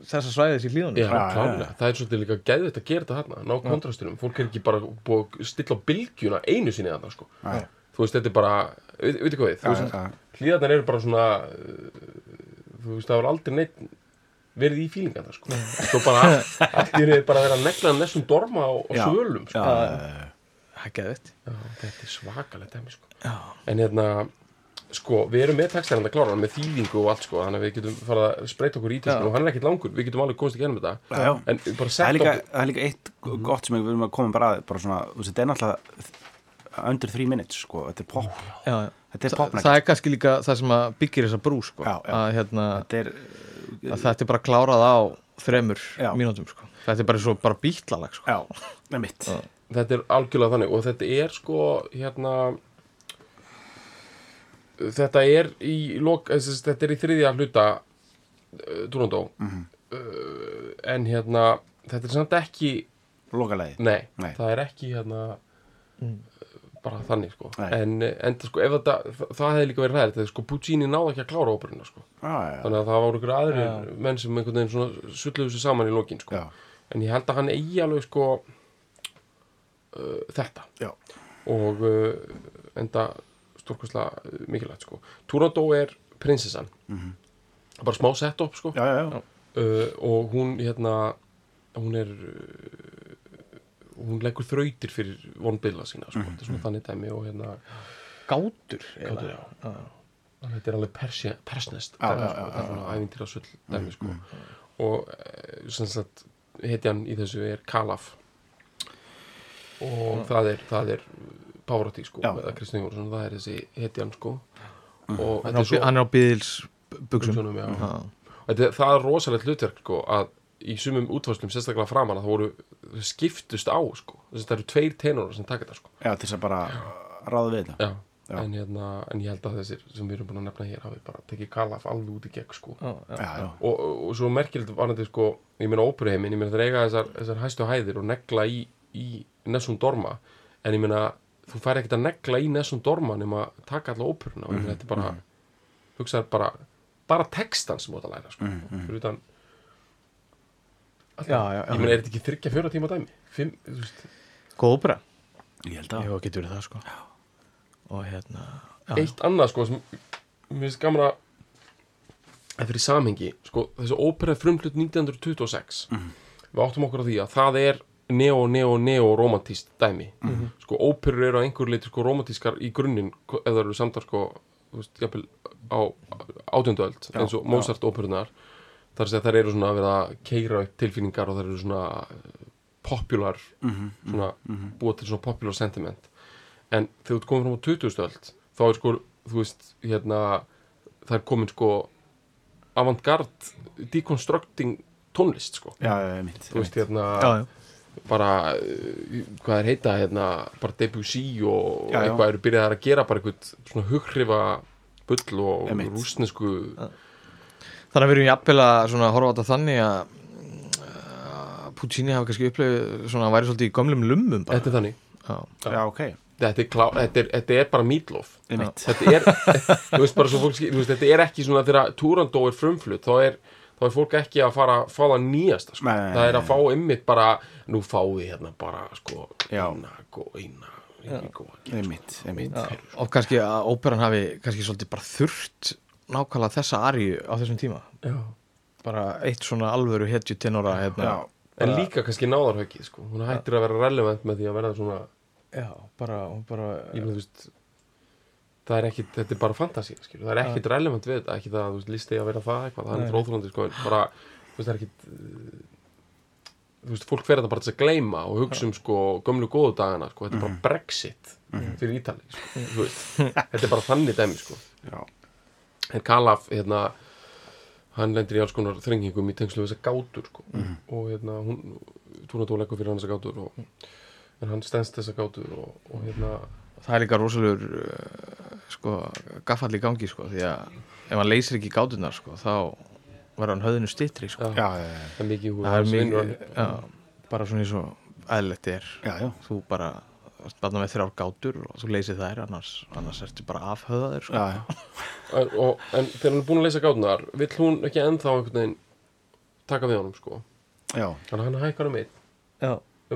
þessa svæðis í hlíðunum
Já, klálega, það er svolítið líka geðvitt að gera þetta hérna, ná kontrastunum, fólk er ekki bara búið að stilla á bylgjuna einu sinni þarna, sko.
já,
Þú veist, þetta er bara, veit, veit ekki hvað við, þú
já,
hlýðarnar eru bara svona, uh, þú veist, það var aldrei neitt verið í fílingana, sko. Svo bara, (laughs) allt reyði bara að vera að negla nessum dorma á
Já.
svölum, sko.
já,
það er geðvitt
Já, þetta er svakalegt dæmi, sko.
Já.
En hérna, sko, við erum með textarinn að klára, með þýðingu og allt, sko, þannig að við getum farið að spreita okkur í textinu
Já.
og hann er ekkert langur, við getum alveg komast ekki ennum þetta.
Já.
En bara
Það er
sett
líka,
okkur,
það er líka eitt gott sem við erum að koma bara að bara svona, þú veist, þetta er náttúrulega under three minutes, sko, þetta er pop
Já,
þetta er
Þa,
popnægt
það er kannski líka það sem að byggir þessa brú sko.
Já, já.
Að, hérna,
þetta er,
að þetta er bara klárað á þremur mínútum sko. þetta er bara svo bara bítlalag sko.
þetta er algjörlega þannig og þetta er sko hérna þetta er í lok, eh, þetta er í þriðja hluta uh, Durandó
Mhm.
uh, en hérna þetta er samt ekki,
lokalegið
nei,
Nei.
það er ekki hérna
Mm.
bara þannig sko
Nei.
en, en sko, ef þetta, það, það hefði líka verið ræðilegt þegar sko Puccini náði ekki að klára óperuna sko
já, já,
þannig að það voru ykkur aðrir
Já.
menn sem einhvern veginn svona sulluðu sér saman í lokin sko
já,
en ég held að hann eigi alveg sko uh, þetta
já,
og uh, enda stórkvæslega mikilvægt sko. Turandó er prinsessan. Bara smá set-up sko.
Já, já, já.
uh, og hún hérna hún er uh, hún leggur þrautir fyrir vonbilla sína sko, er svona þannig dæmi og hérna
gátur
gátur,
eiginlega.
já. þetta er alveg persnest
Já, já,
sko,
já,
þetta er svona ævintýra sull dæmi sko. og uh, sem sagt hetjan í þessu er Kalaf. Og það er það er Pavarotti sko eða Kristján Jónsson, það er þessi hetjan sko og
hann,
þetta
er
svo
hann er á byðils buksum
Buxunum, já.
Já.
Og þetta, það er rosalegt hlutverk sko, að í sumum útvarslum sérstaklega framan að það voru skiptust á sko. þess að það eru tveir tenorar sem taka þetta sko.
já, til þess að bara ráða við þetta
já.
Já.
En, hérna, en ég held að þessir sem við erum búin að nefna hér hafi bara tekið Kalaf alveg út í gegn sko.
Já, já.
já,
og, og, og svo merkilegt var þetta sko, ég meina óperuheimin, ég meina þeir eiga þessar, þessar hæstu hæðir og negla í, í Nessum Dorma en ég meina þú fær ekkert að negla í Nessum Dorma nema að taka alla óperuna og ég meina þetta er bara hugsaður bara bara textan sem þú átt að læra sko. fyrir utan
Já, já, já.
ég meina er þetta ekki þryggja fjóra tíma dæmi? Fimm,
góð ópera.
Ég held að.
Já, getur það sko. Og hérna já,
eitt annað sko sem mér finnst gaman að að fyrir samhengi sko, þessi ópera er frumhlut 1926 við áttum okkur á því að það er neo, neo, neo romantíst dæmi sko óperur eru að einhver leiti sko romantískar í grunninn það eru samtar sko veist, jafnvel á átjöndu öld
Já,
eins og. Mozart óperunar þar að segja þær eru svona að vera að keira upp tilfinningar og þær eru svona eh, popular svona búa til svona popular sentiment en þegar þú ert komin fram á 20. öld þá er sko, þú veist, hérna er komin sko avantgard deconstructing tónlist sko
já, já, já, mitt
þú veist, hérna
já, já.
Bara, uh, hvað er heita hérna, bara Debussy og
Já, já.
eitthvað eru byrjað að gera bara eitthvað svona hugrifa bull og
Einmitt.
rúsnesku
þannig að við erum jafnvel að svona horfa á þetta þannig að Puccini hafa kannski upplegið svona að væri svolítið í gömlum lummum bara.
þetta er þannig
Já.
já, ok,
þetta er, klá, þetta er, þetta er bara
mitt
þetta er, (laughs) þú veist bara svo fólk skil- þú veist, þetta er ekki svona þegar Turandó er frumflutt þá er, þá er fólk ekki að fara að fá það nýjasta sko. Það er að fá ymmit bara nú fáum við hérna bara sko eina, gó, eina,
ég mitt
og kannski að óperan hafi kannski svolítið bara þurft nákvæmlega þessa arju á þessum tíma.
Já.
bara eitt svona alvöru hetju tenora hérna,
En líka kannski náðarhöggið sko. Hún hættir að vera relevant með því að verða svona
já, bara, bara
ég meina, þú veist það er ekki, þetta er bara fantasía það er ekkit relevant við þetta, ekki það að veist, listi að vera það eitthvað, það er óþrjóðandi sko, bara, þú veist, það er ekkit uh, þú veist, fólk fer þetta bara til að gleyma og hugsa um sko gömlu góðu dagana, sko, þetta er bara Brexit fyrir Ítali, sko, þú veist. Þetta er bara þannig dæmi, sko. En Kalaf, hérna hann lendir í alls konar þrengingum í tengslu við þessa gátur, sko. Og hérna, hún, túnatóleikur fyrir hann þessa gátur og, en hann stendst þessa gátur og, og hérna
það er líka rosalegur uh, sko, gaffall í gangi sko, því að ef hann leysir ekki gátunar sko, þá verður hann höfðinu stittri sko.
já,
já, já, já,
það er mikið húi
það er mikið já, bara svona eins og eðlilegt er
já, já.
þú bara spanna með þrjár gátur og þú leysir þær annars, annars ertu bara afhöðaður sko.
já, já. (laughs)
en, og, en þegar hann er búin að leysa gátunar vill hún ekki ennþá einhvern veginn taka við honum sko
já,
þannig að hann hækkar um einn
já,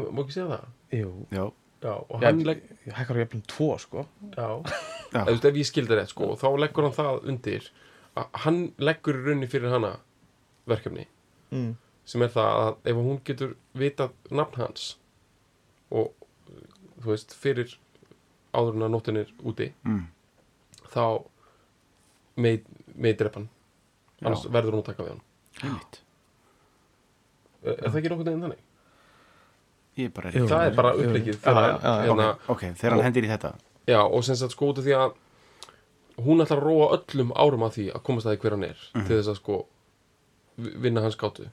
má ekki segja það?
jú
já,
já, og hann legg
hækkar jafnum tvo sko
já,
Já.
Eða, þú veist, ef ég skildi rétt sko þá leggur hann það undir að hann leggur í raunni fyrir hana verkefni
mm.
sem er það að ef hún getur vitað nafn hans og þú veist, fyrir áður en að nóttin er úti
mm.
þá með, með drepan
Já.
annars verður hún að taka við hann er, er það ekki nokkuð neginn þannig?
Ég er bara
Jú.
það er bara upplegið þegar, hérna,
þegar hann hendir í þetta.
Já, og sem sagt sko út af því að hún ætlar að róa öllum árum að því að komast að því hver hann er
Mhm.
til þess að sko vi- vinna hans gátu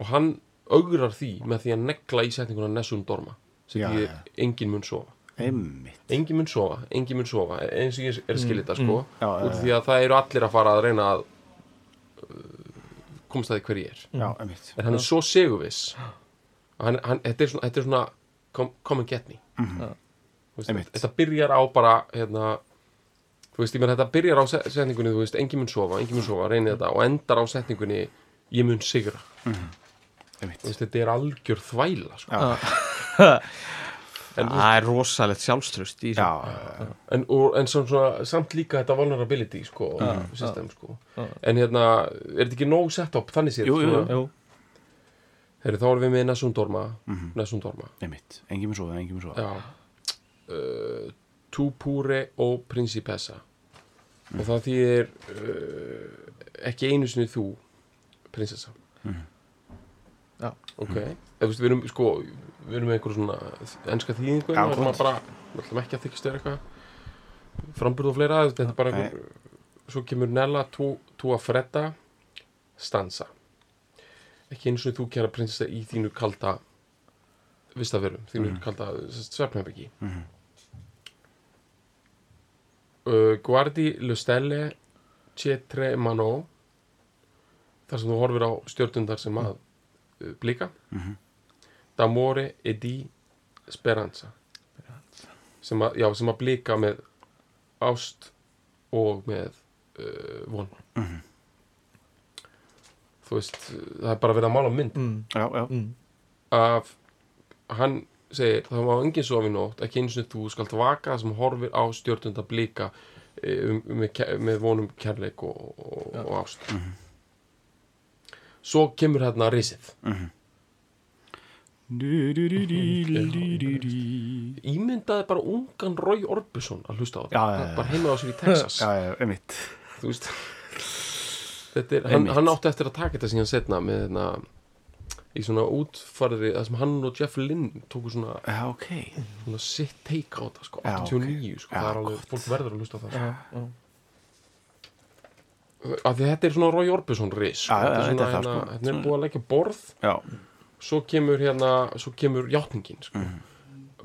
og hann augrar því með því að negla í setninguna Nessun Dorma sem því
já.
engin mun sofa.
Einmitt.
Engin mun sofa, engin mun sofa eins og ég er skilja þetta sko.
Mm. Já,
út af því að það eru allir að fara að reyna að uh, komast að því hver ég er.
Já,
en hann er svo segurviss að hann, hann, þetta er svona, þetta er svona come, come and get me
Já.
Þú veist,
Einmitt.
þetta byrjar á bara hérna, þú veist, ég menn þetta byrjar á se- setningunni, þú veist, engin mun sofa, engin mun sofa reynið þetta og endar á setningunni ég mun sigra,
einmitt
þú veist, þetta er algjör þvæla sko.
Já. (laughs)
en,
það er rosalegt sjálfströst í
já,
þessu.
en, og, en svona, svona, samt líka þetta vulnerability sko, system, sko. en hérna, er þetta ekki nóg sett upp þannig séð,
Jú, jú,
svona?
Jú.
Heyrðu, þá erum við með Nessun Dorma Nessun Dorma
einmitt. Engin með svo, engin með svo
Já. Uh, Tu pure o principessa. Og það þýðir uh, ekki einu sinni þú prinsessa.
Já.
ok. Eða, þú veist, við erum sko við erum með einhver svona enska þýðingu við erum bara, við ætlum ekki að þykist þér eitthvað framburð og fleira þetta er bara einhver svo kemur Nella tu, tu a fredda stanza ekki einu sinni þú kæra prinsessa í þínu kalda vistaverum, þínu kalda svefnherbyggi
Mhm.
uh, Guardi le stelle cetre mano þar sem þú horfir á stjórnundar sem að uh, blika
Mhm.
d'amore e di speranza sem að, já, sem að blika með ást og með uh, von
Mhm.
Þú veist, það er bara verið að mála mynd.
Mm.
já, já,
Mm.
að hann segir það má enginn sofa í nótt ekki eins og þú skalt vaka sem horfir á stjórnunda blika eh, um, með, ke- með vonum kærleik og, og, og ást. Svo kemur hérna risið. Ímyndaði bara ungan Roy Orbison að hlusta á
Já, já,
bara heima á sér í Texas.
Já, já, einmitt.
Þú veist er, hann, hann átti eftir að taka þetta síðan setna með hérna í svona útfarði það sem hann og Jeff Lynn tóku svona,
já, ok
svona sitt take á þetta sko,
Já,
89 sko,
Já,
það er alveg,
gott.
fólk verður að hlusta það sko. Af því að þetta er svona Roy Orbison ris sko.
Já, já,
þetta er
þetta
svona, hérna,
sko.
hérna er búið að leggja borð svo kemur hérna, svo kemur játningin sko.
Mhm.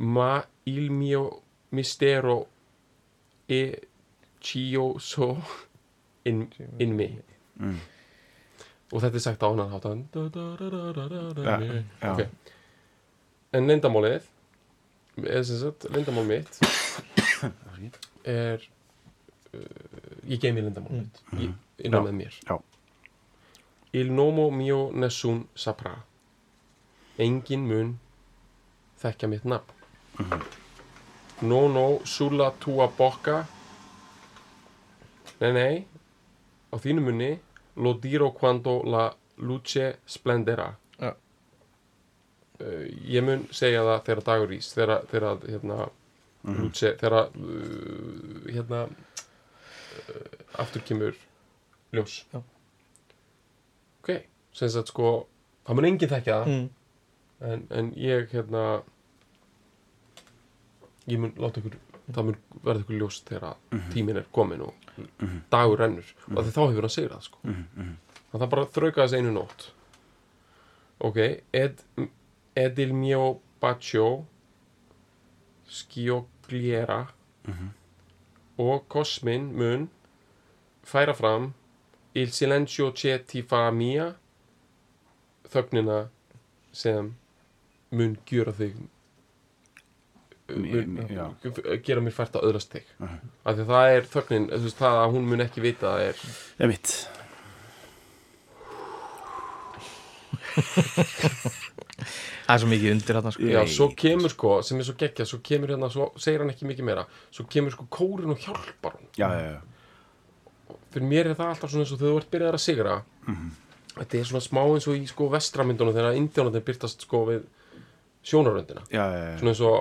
ma il mio mistero e chioso in, in me
Mm.
og þetta er sagt á hann hátan okay. en lindamálið eða sem sagt, lindamál mitt er uh, ég geimi lindamál mitt mm. innan með mér
já.
il nomo mio nessun saprà engin mun þekkja mitt nafn no no sulla tua bocca nei nei á þínu munni Lo diro quando la luce splenderà
Já.
uh, ég mun segja það þegar dagur ís þegar, þegar hérna luce, þegar uh, hérna uh, aftur kemur ljós
Já.
ok, sem sagt sko það mun enginn þekkja það
mm.
en, en ég hérna ég mun láta ykkur það mun verða ykkur ljóst þegar mm tíminn er komin og dagur rennur. Og því þá hefur hann sigrað sko. það bara þrauka þess einu nótt. Ok ed, edil mio bacio skiogliera og kosmin mun færa fram il silencio che ti fa mia þögnina sem mun gjöra þig. Gera mér fært að öðrast þig. Af því að það er þögnin veist, það að hún mun ekki vita það er
Ég mitt
það er svo mikið undir þarna sko.
já, svo kemur sko, sem er svo geggja svo kemur hérna, svo segir hann ekki mikið meira. Svo kemur sko kórin og hjálpar hún
Já, já, já.
Fyrir mér er það alltaf svona eins og þegar þú ert byrjað að sigra. Þetta er svona smá eins og í sko vestramyndunum þegar indjónarnir byrtast sko við sjónaröndina.
Já, já, já.
Svona eins og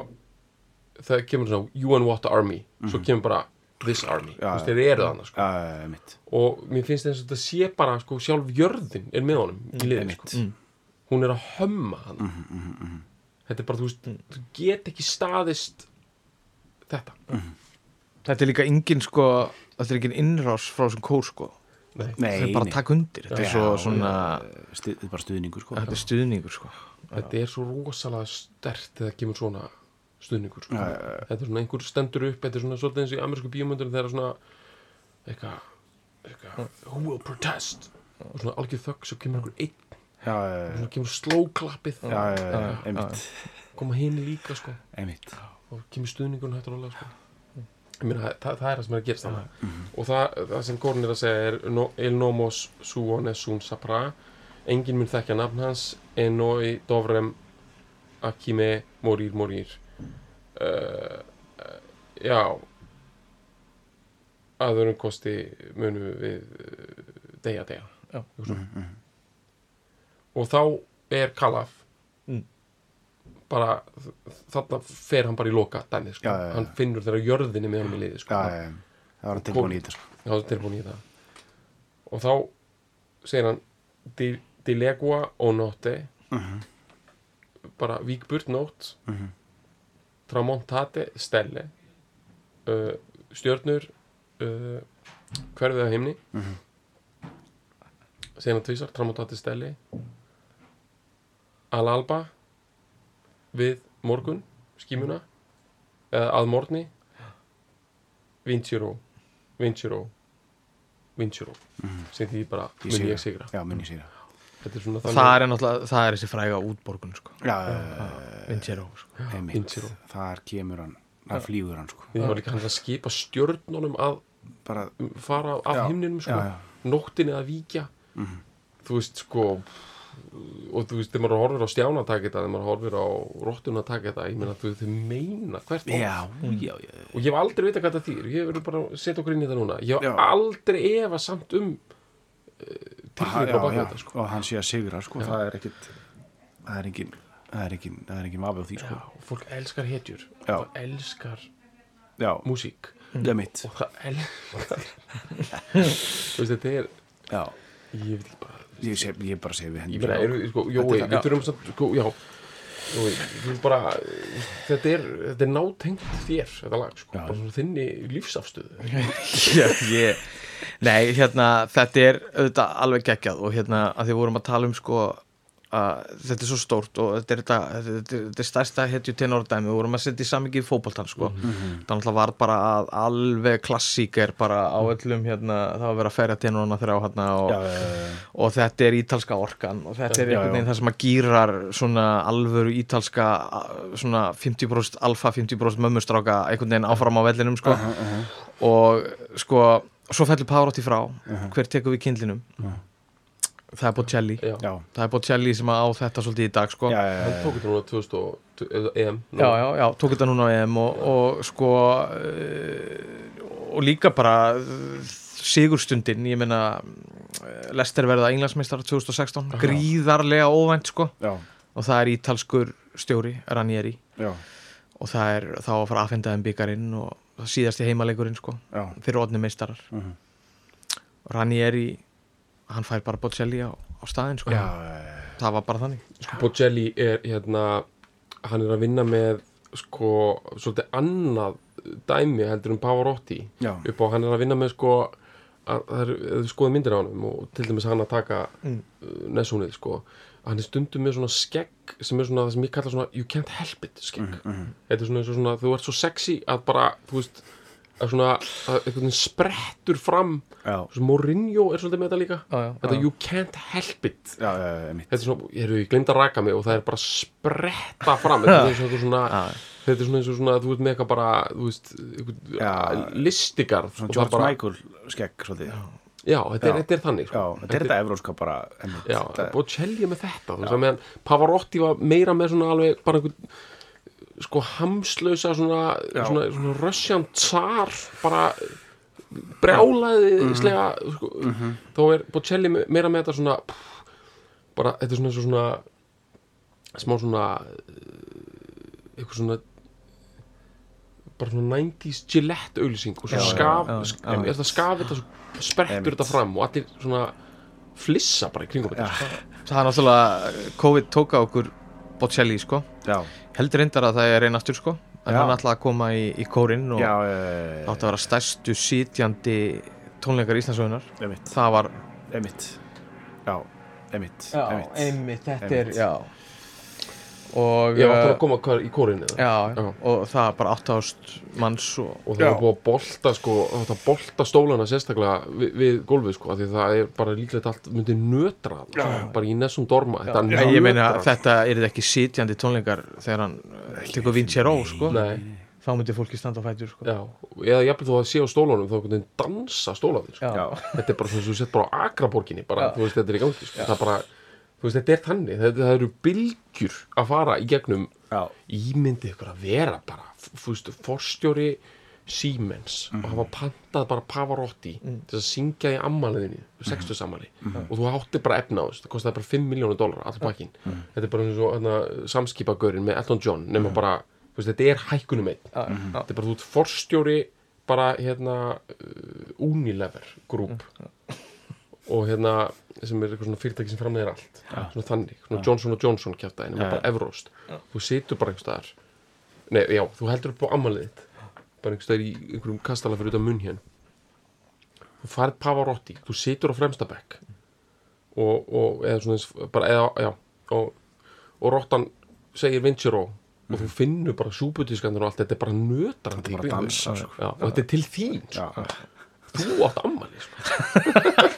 það kemur svona UN What Army? Svo kemur bara This Army. Þú veist, þeir eru þannig sko. Og mér finnst þess að þetta sé bara sko sjálf jörðin er með honum í liðin
einmitt.
sko. hún er að hömma hann. Þetta er bara, þú veist, þú get ekki staðist þetta.
Þetta er líka engin sko þetta er engin innrás frá þessum kór sko.
Nei.
Það er bara að taka undir. Þetta er
Já,
svo svona
Stu, Þetta er bara stuðningur, sko.
Þetta er stuðningur sko.
Þetta er svo rosalega stert þegar kemur svona stuðningur sko.
Já, já.
þetta er svona einhver stendur upp þetta er svona svolítið eins og í amerísku bíómyndur þegar svona eitthvað eitthva, who will protest? Og svona algjör þögg svo kemur einhver einn.
Já,
svona kemur slóklappið koma hinn líka sko. Og kemur stuðningun hættur rólega sko. Ég meina, það, það er það sem er að gerast þannig og það, það sem Gordon er að segja er no, El nomos suon es un sapra. Enginn mun þekkja nafn hans. En noi dovrem akime morir morir uh, já að öðrum kosti munum við deyja deyja
Já.
Eitthvað svona. og þá er Kalaf
Mm.
bara þarna fer hann bara í loka dæmið sko.
Já, já, já.
hann finnur þeirra jörðinni með hann í liði sko.
Það var hann tilbúin í þetta, sko
Já, það tilbúin í það og þá segir hann di, di legua o notte
Mhm.
bara vík burt nótt
Mhm.
Tramontate stelle uh, stjörnur uh, hverfið af himni.
Mhm.
segir hann tvísar tramontate stelle. Al alba við morgun skímuna eða að morgni. Vinciro vinciro vinciro sem því bara mun ég sigra.
Já, mun ég sigra
þetta er svona
það er náttúrulega það er þessi fræga útborgun sko
Já, já, já,
Vincero sko.
Vincero.
Þar kemur hann Þar flýgur hann, sko
Við var líka hann að skipa stjörnunum að
Bara
fara af himninum sko. nóttinni að víkja
Mhm.
þú veist sko og þú veist, þegar maður horfir á stjána að taka þetta þegar maður horfir á rottuna að taka þetta ég meina þú þau meina hvert.
Já, já, já
og ég hef aldrei vita hvað þetta þýr ég verður bara að setja okkur inn í þetta núna ég hef
Já.
aldrei efa samt um uh, tilfinningur á
já,
baka
já,
þetta sko.
og hann sé að sigra sko, það er ekkit það er engin það er engin, það er engin vafi á því sko.
og fólk elskar hetjur.
Já.
og elskar
já,
músík.
Það er mitt
og það elskar (laughs) þú veist, þetta er
já,
ég veit ekki bara
ég, sé, ég bara segi við henni
eru, sko, Jói,
Þetta er það,
við
já.
þurfum samt, sko, já. Jói, við bara þetta er, þetta er nátengt þér þetta lag, sko,
Já.
bara þinni lífsafstöðu. (laughs)
Ég, ég, nei, hérna, þetta er auðvitað alveg geggjað og hérna að því vorum að tala um sko að þetta er svo stórt og þetta er, þetta, þetta, þetta, þetta er stærsta hetju tenordæmi við vorum að setja í samvikið fótboltan sko. Þannig að var bara að alveg klassíker bara á öllum hérna það var að vera að ferja tenorna þrjá hérna og,
já, já, já,
og þetta er ítalska orkan og þetta er einhvern veginn það sem að gýrar svona alvöru ítalska svona 50% alfa 50% mömmustráka einhvern veginn áfram á vellinum sko. Og sko svo fellur Pavarotti frá. Hver tekur við kindlinum? Það er Bocelli.
Já,
já,
það er Bocelli sem á þetta svolítið í dag sko.
Já,
já,
já,
hann
já,
tók þetta núna 2000 og EM nú.
já, já, tók þetta núna á EM og, og sko uh, og líka bara uh, sigurstundin, ég meina mm, Lester verða englandsmeistar 2016, gríðarlega óvænt sko.
Já,
og það er ítalskur stjóri, Ranieri.
Já,
og það er þá að fara að aðfenda þeim byggarinn og það síðasti heimaleikurinn sko
já.
fyrir odni meistarar.
Mhm.
Ranieri hann fær bara Bocelli á, á staðinn sko.
Já,
það var bara þannig.
Bocelli er hérna hann er að vinna með sko svolítið annað dæmi heldur um Pavarotti.
Já,
upp á hann er að vinna með sko að það er, ef þú skoði myndir á honum og til dæmis hann að taka mm. nesúnið sko hann er stundum með svona skegg sem er svona það sem ég kalla svona you can't help it skegg. Þetta er svona eins og svona þú ert svo sexy að bara þú veist að svona að einhvern veginn sprettur fram.
Já,
Svo Mourinho er svolítið með þetta líka.
Já, já.
þetta you can't help it.
Já, já, já, einmitt.
Þetta er svona, ég er glemt að raka mig og það er bara að spretta fram. Þetta er eitthvað svona þetta er svona eins og svona, þú veist með eitthvað bara þú veist, eitthvað
Já.
listigarð
svona George
bara,
Michael skegg svolítið já,
já, þetta er,
Já.
þetta er þannig sko.
þetta er þetta evróska bara
já,
þetta,
Bocelli er með þetta meðan Pavarotti var meira með svona alveg bara einhvern sko hamslausa svona,
Já.
svona, svona Russian tsar bara brjálaðislega sko, þá er Bocelli me- meira með þetta svona bara, þetta er svona svona smá svona eitthvað svona bara svona 90s Gillette auðlýsing og svo
Já,
skaf,
já, já,
sk-
já.
er það skaf þetta svo sprettur þetta fram og allir svona flissa bara í kringum þetta.
Það er náttúrulega COVID tók á okkur Bocelli sko.
Já,
heldur reyndar að það er einn aftur sko en
Já.
hann ætlaði að koma í, í kórin og
já,
það átti að vera stærstu sitjandi tónleikar Íslandsögunar
einmitt,
það var
einmitt. Já, einmitt, einmitt
einmitt, þetta
Einmitt.
er já og
ég áttur
uh,
að koma hvar í kórinni
já,
Já.
og það er bara 8000 manns og
og það
Já.
var búið að bolta sko, var að bolta stólana sérstaklega við, við gólfið sko, af því það er bara líklegt allt myndi nötra já, bara í nessum dorma. Þetta
Já, ég meina þetta er ekki sitjandi tónleikar þegar hann uh, tekur Vincero sko.
Nei,
þá myndi fólki standa á fætur sko.
Já, eða jafnvel þú að sé á stólunum þá einhvern veginn dansa stólanir sko.
já,
þetta er bara svona sem þú sett bara á akraborginni bara, þú veist, þetta er í gangi sko. það er bara, veist, þetta er þannig það, það eru bylgjur að fara í gegnum
já,
ímyndið ykkur að vera bara, veist, forstjóri Siemens og hafa pantað bara Pavarotti til að syngja í ammaliðinni, mm 60 sammali og þú átti bara efna á þessu, það kostaði bara 5 miljónu dólar, allir bakkin þetta er bara eins og samskipagörinn með Elton John nema bara, veist, þetta er hækkunum einn. Þetta er bara, þú ert forstjóri bara, hérna uh, Unilever Group. Og hérna, sem er eitthvað svona fyrirtæki sem framleiðir allt. Svona þannig, svona Johnson Johnson kjátaði, nema
Já.
bara Evróst þú situr bara einhvers staðar. Nei, já, þú heldur upp á ammaliðið þitt. Bara einhvers staðar í einhverjum kastala fyrir utan munn hérna þú farið Pavarotti, þú situr á fremsta bekk. Og, og eða svona eins, bara, eða, já og, og Rottan segir Vincero og þú finnur bara súbutískandur og allt þetta er bara nötrandi
sko.
já, og þetta er til þín sko. þú átt ammali sko. (laughs)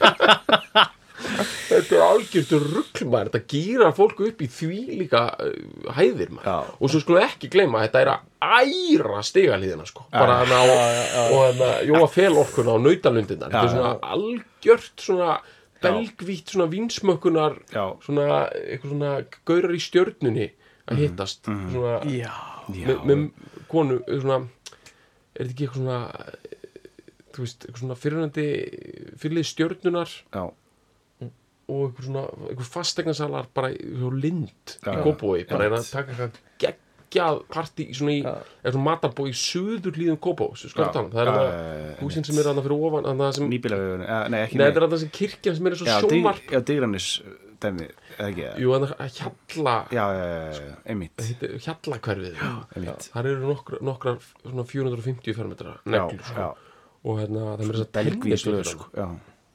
þetta er algjörður rugglmaður þetta gýrar fólk upp í því líka uh, hæðir maður.
Já.
og svo skulum ekki gleyma að þetta er að æra stigalíðina sko. Bara hana á, og hana jóa felorkuna á nautalundinnar. Þetta er svona algjört svona belgvítt svona vinsmökkunar svona eitthvað svona gaurar í stjörnunni að hittast. Svona
já,
já,
með, með konu svona, er þetta ekki eitthvað svona þú veist, eitthvað svona fyrirhandi fyrirlið stjörnunar
já,
og eitthvað svona, eitthvað fastegnasalar bara í hjá Lind í. Kópói, bara er að taka eitthvað geggjað partí í svona í, eitthvað svona matarbói í söður líðum Kópós, sko
Já.
það það er það
já, já, já,
húsin sem er annað fyrir ofan annað sem, nei,
nýbílavegurinn eh, nei, ekki
þetta er annað sem kirkjan sem er eins og sjómarp
já, digranis dæmi, eða ekki eða?
jú, annað að hjalla
já, já, já, já, einmitt.
Hjalla hverfið
einmitt.
Þar eru nokkrar svona 450 fermetra neglur sko. og hérna það er þess að
belgvíð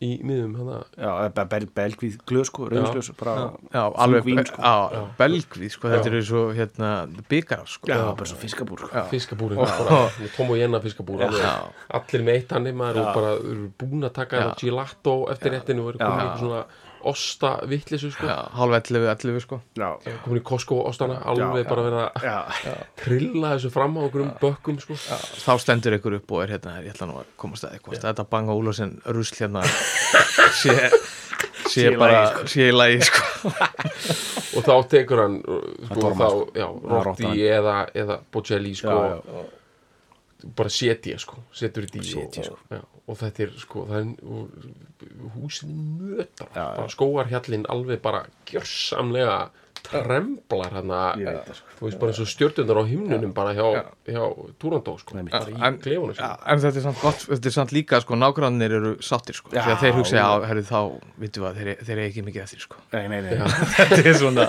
í miðum hana.
Já, eða bel, belgvíð glöð sko, rauðsglöð bara,
já, alveg
vín, sko.
á, belgvíð sko, þetta eru svo hérna byggarar sko.
Já, bara svo fiskabúr sko.
með Tom (laughs) og Jenna fiskabúr allir með eitt hann maður og bara búin að taka gelato eftir réttinu og eitthvað svona osta vittlisu sko.
Já, hálf 11, 11 sko.
Já,
komin í Costco ostana alveg
Já,
bara verið að
já,
trilla þessu fram á okkur um bökkum sko.
Þá stendur ykkur upp og er hérna ég ætla nú að komast að eitthvað. Þetta banga Úlfarsen rusl hérna (laughs) sé, sé bara
sko.
sé í lagi sko.
Og þá tekur hann sko, þá,
sko.
já, Rotti eða, eða Bocelli sko,
já, já,
bara setja sko, setur í
Setja,
og,
sko.
já, og þetta er sko það er, og, húsin nötar skóarhjallin alveg bara gjörsamlega tremblar
það, sko.
þú veist bara eins og stjörnundar á himnunum bara hjá, hjá Túrandó sko,
Nei,
bara í
en-
sko.
en þetta er samt gott, þetta er samt líka sko, nágrannir eru sáttir sko,
Já.
þegar þeir hugsa á, herri þá, vitum við að þeir, þeir eru ekki mikið eftir sko.
Nei, nei, nei, (laughs)
þetta er svona,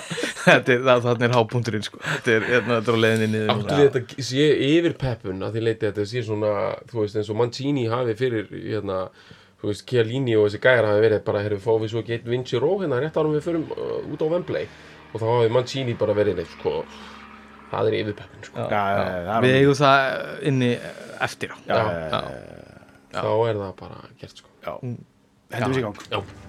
er, þannig er hápunkturinn sko, þetta er, hérna, þetta er á leiðinni niður
Áttu við þetta sé yfir peppun að því leiti að þetta sé svona, þú veist, eins og Mancini hafi fyrir, hérna, þú veist, Chiellini og þessi gæjar hafi verið bara, herru, fáum við svo ekki einn Vinci Ró hérna rétt árum við förum uh, út á Wembley og þá hafi Mancini bara verið neitt, sko, það er yfir peppun, sko.
Já, já, já,
við eigum það inni eftir á.
Já,
Já.
já, já,
Þá er það bara gert, sko.
já. Hendum við í gang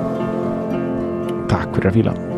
Takk fyrir að fíla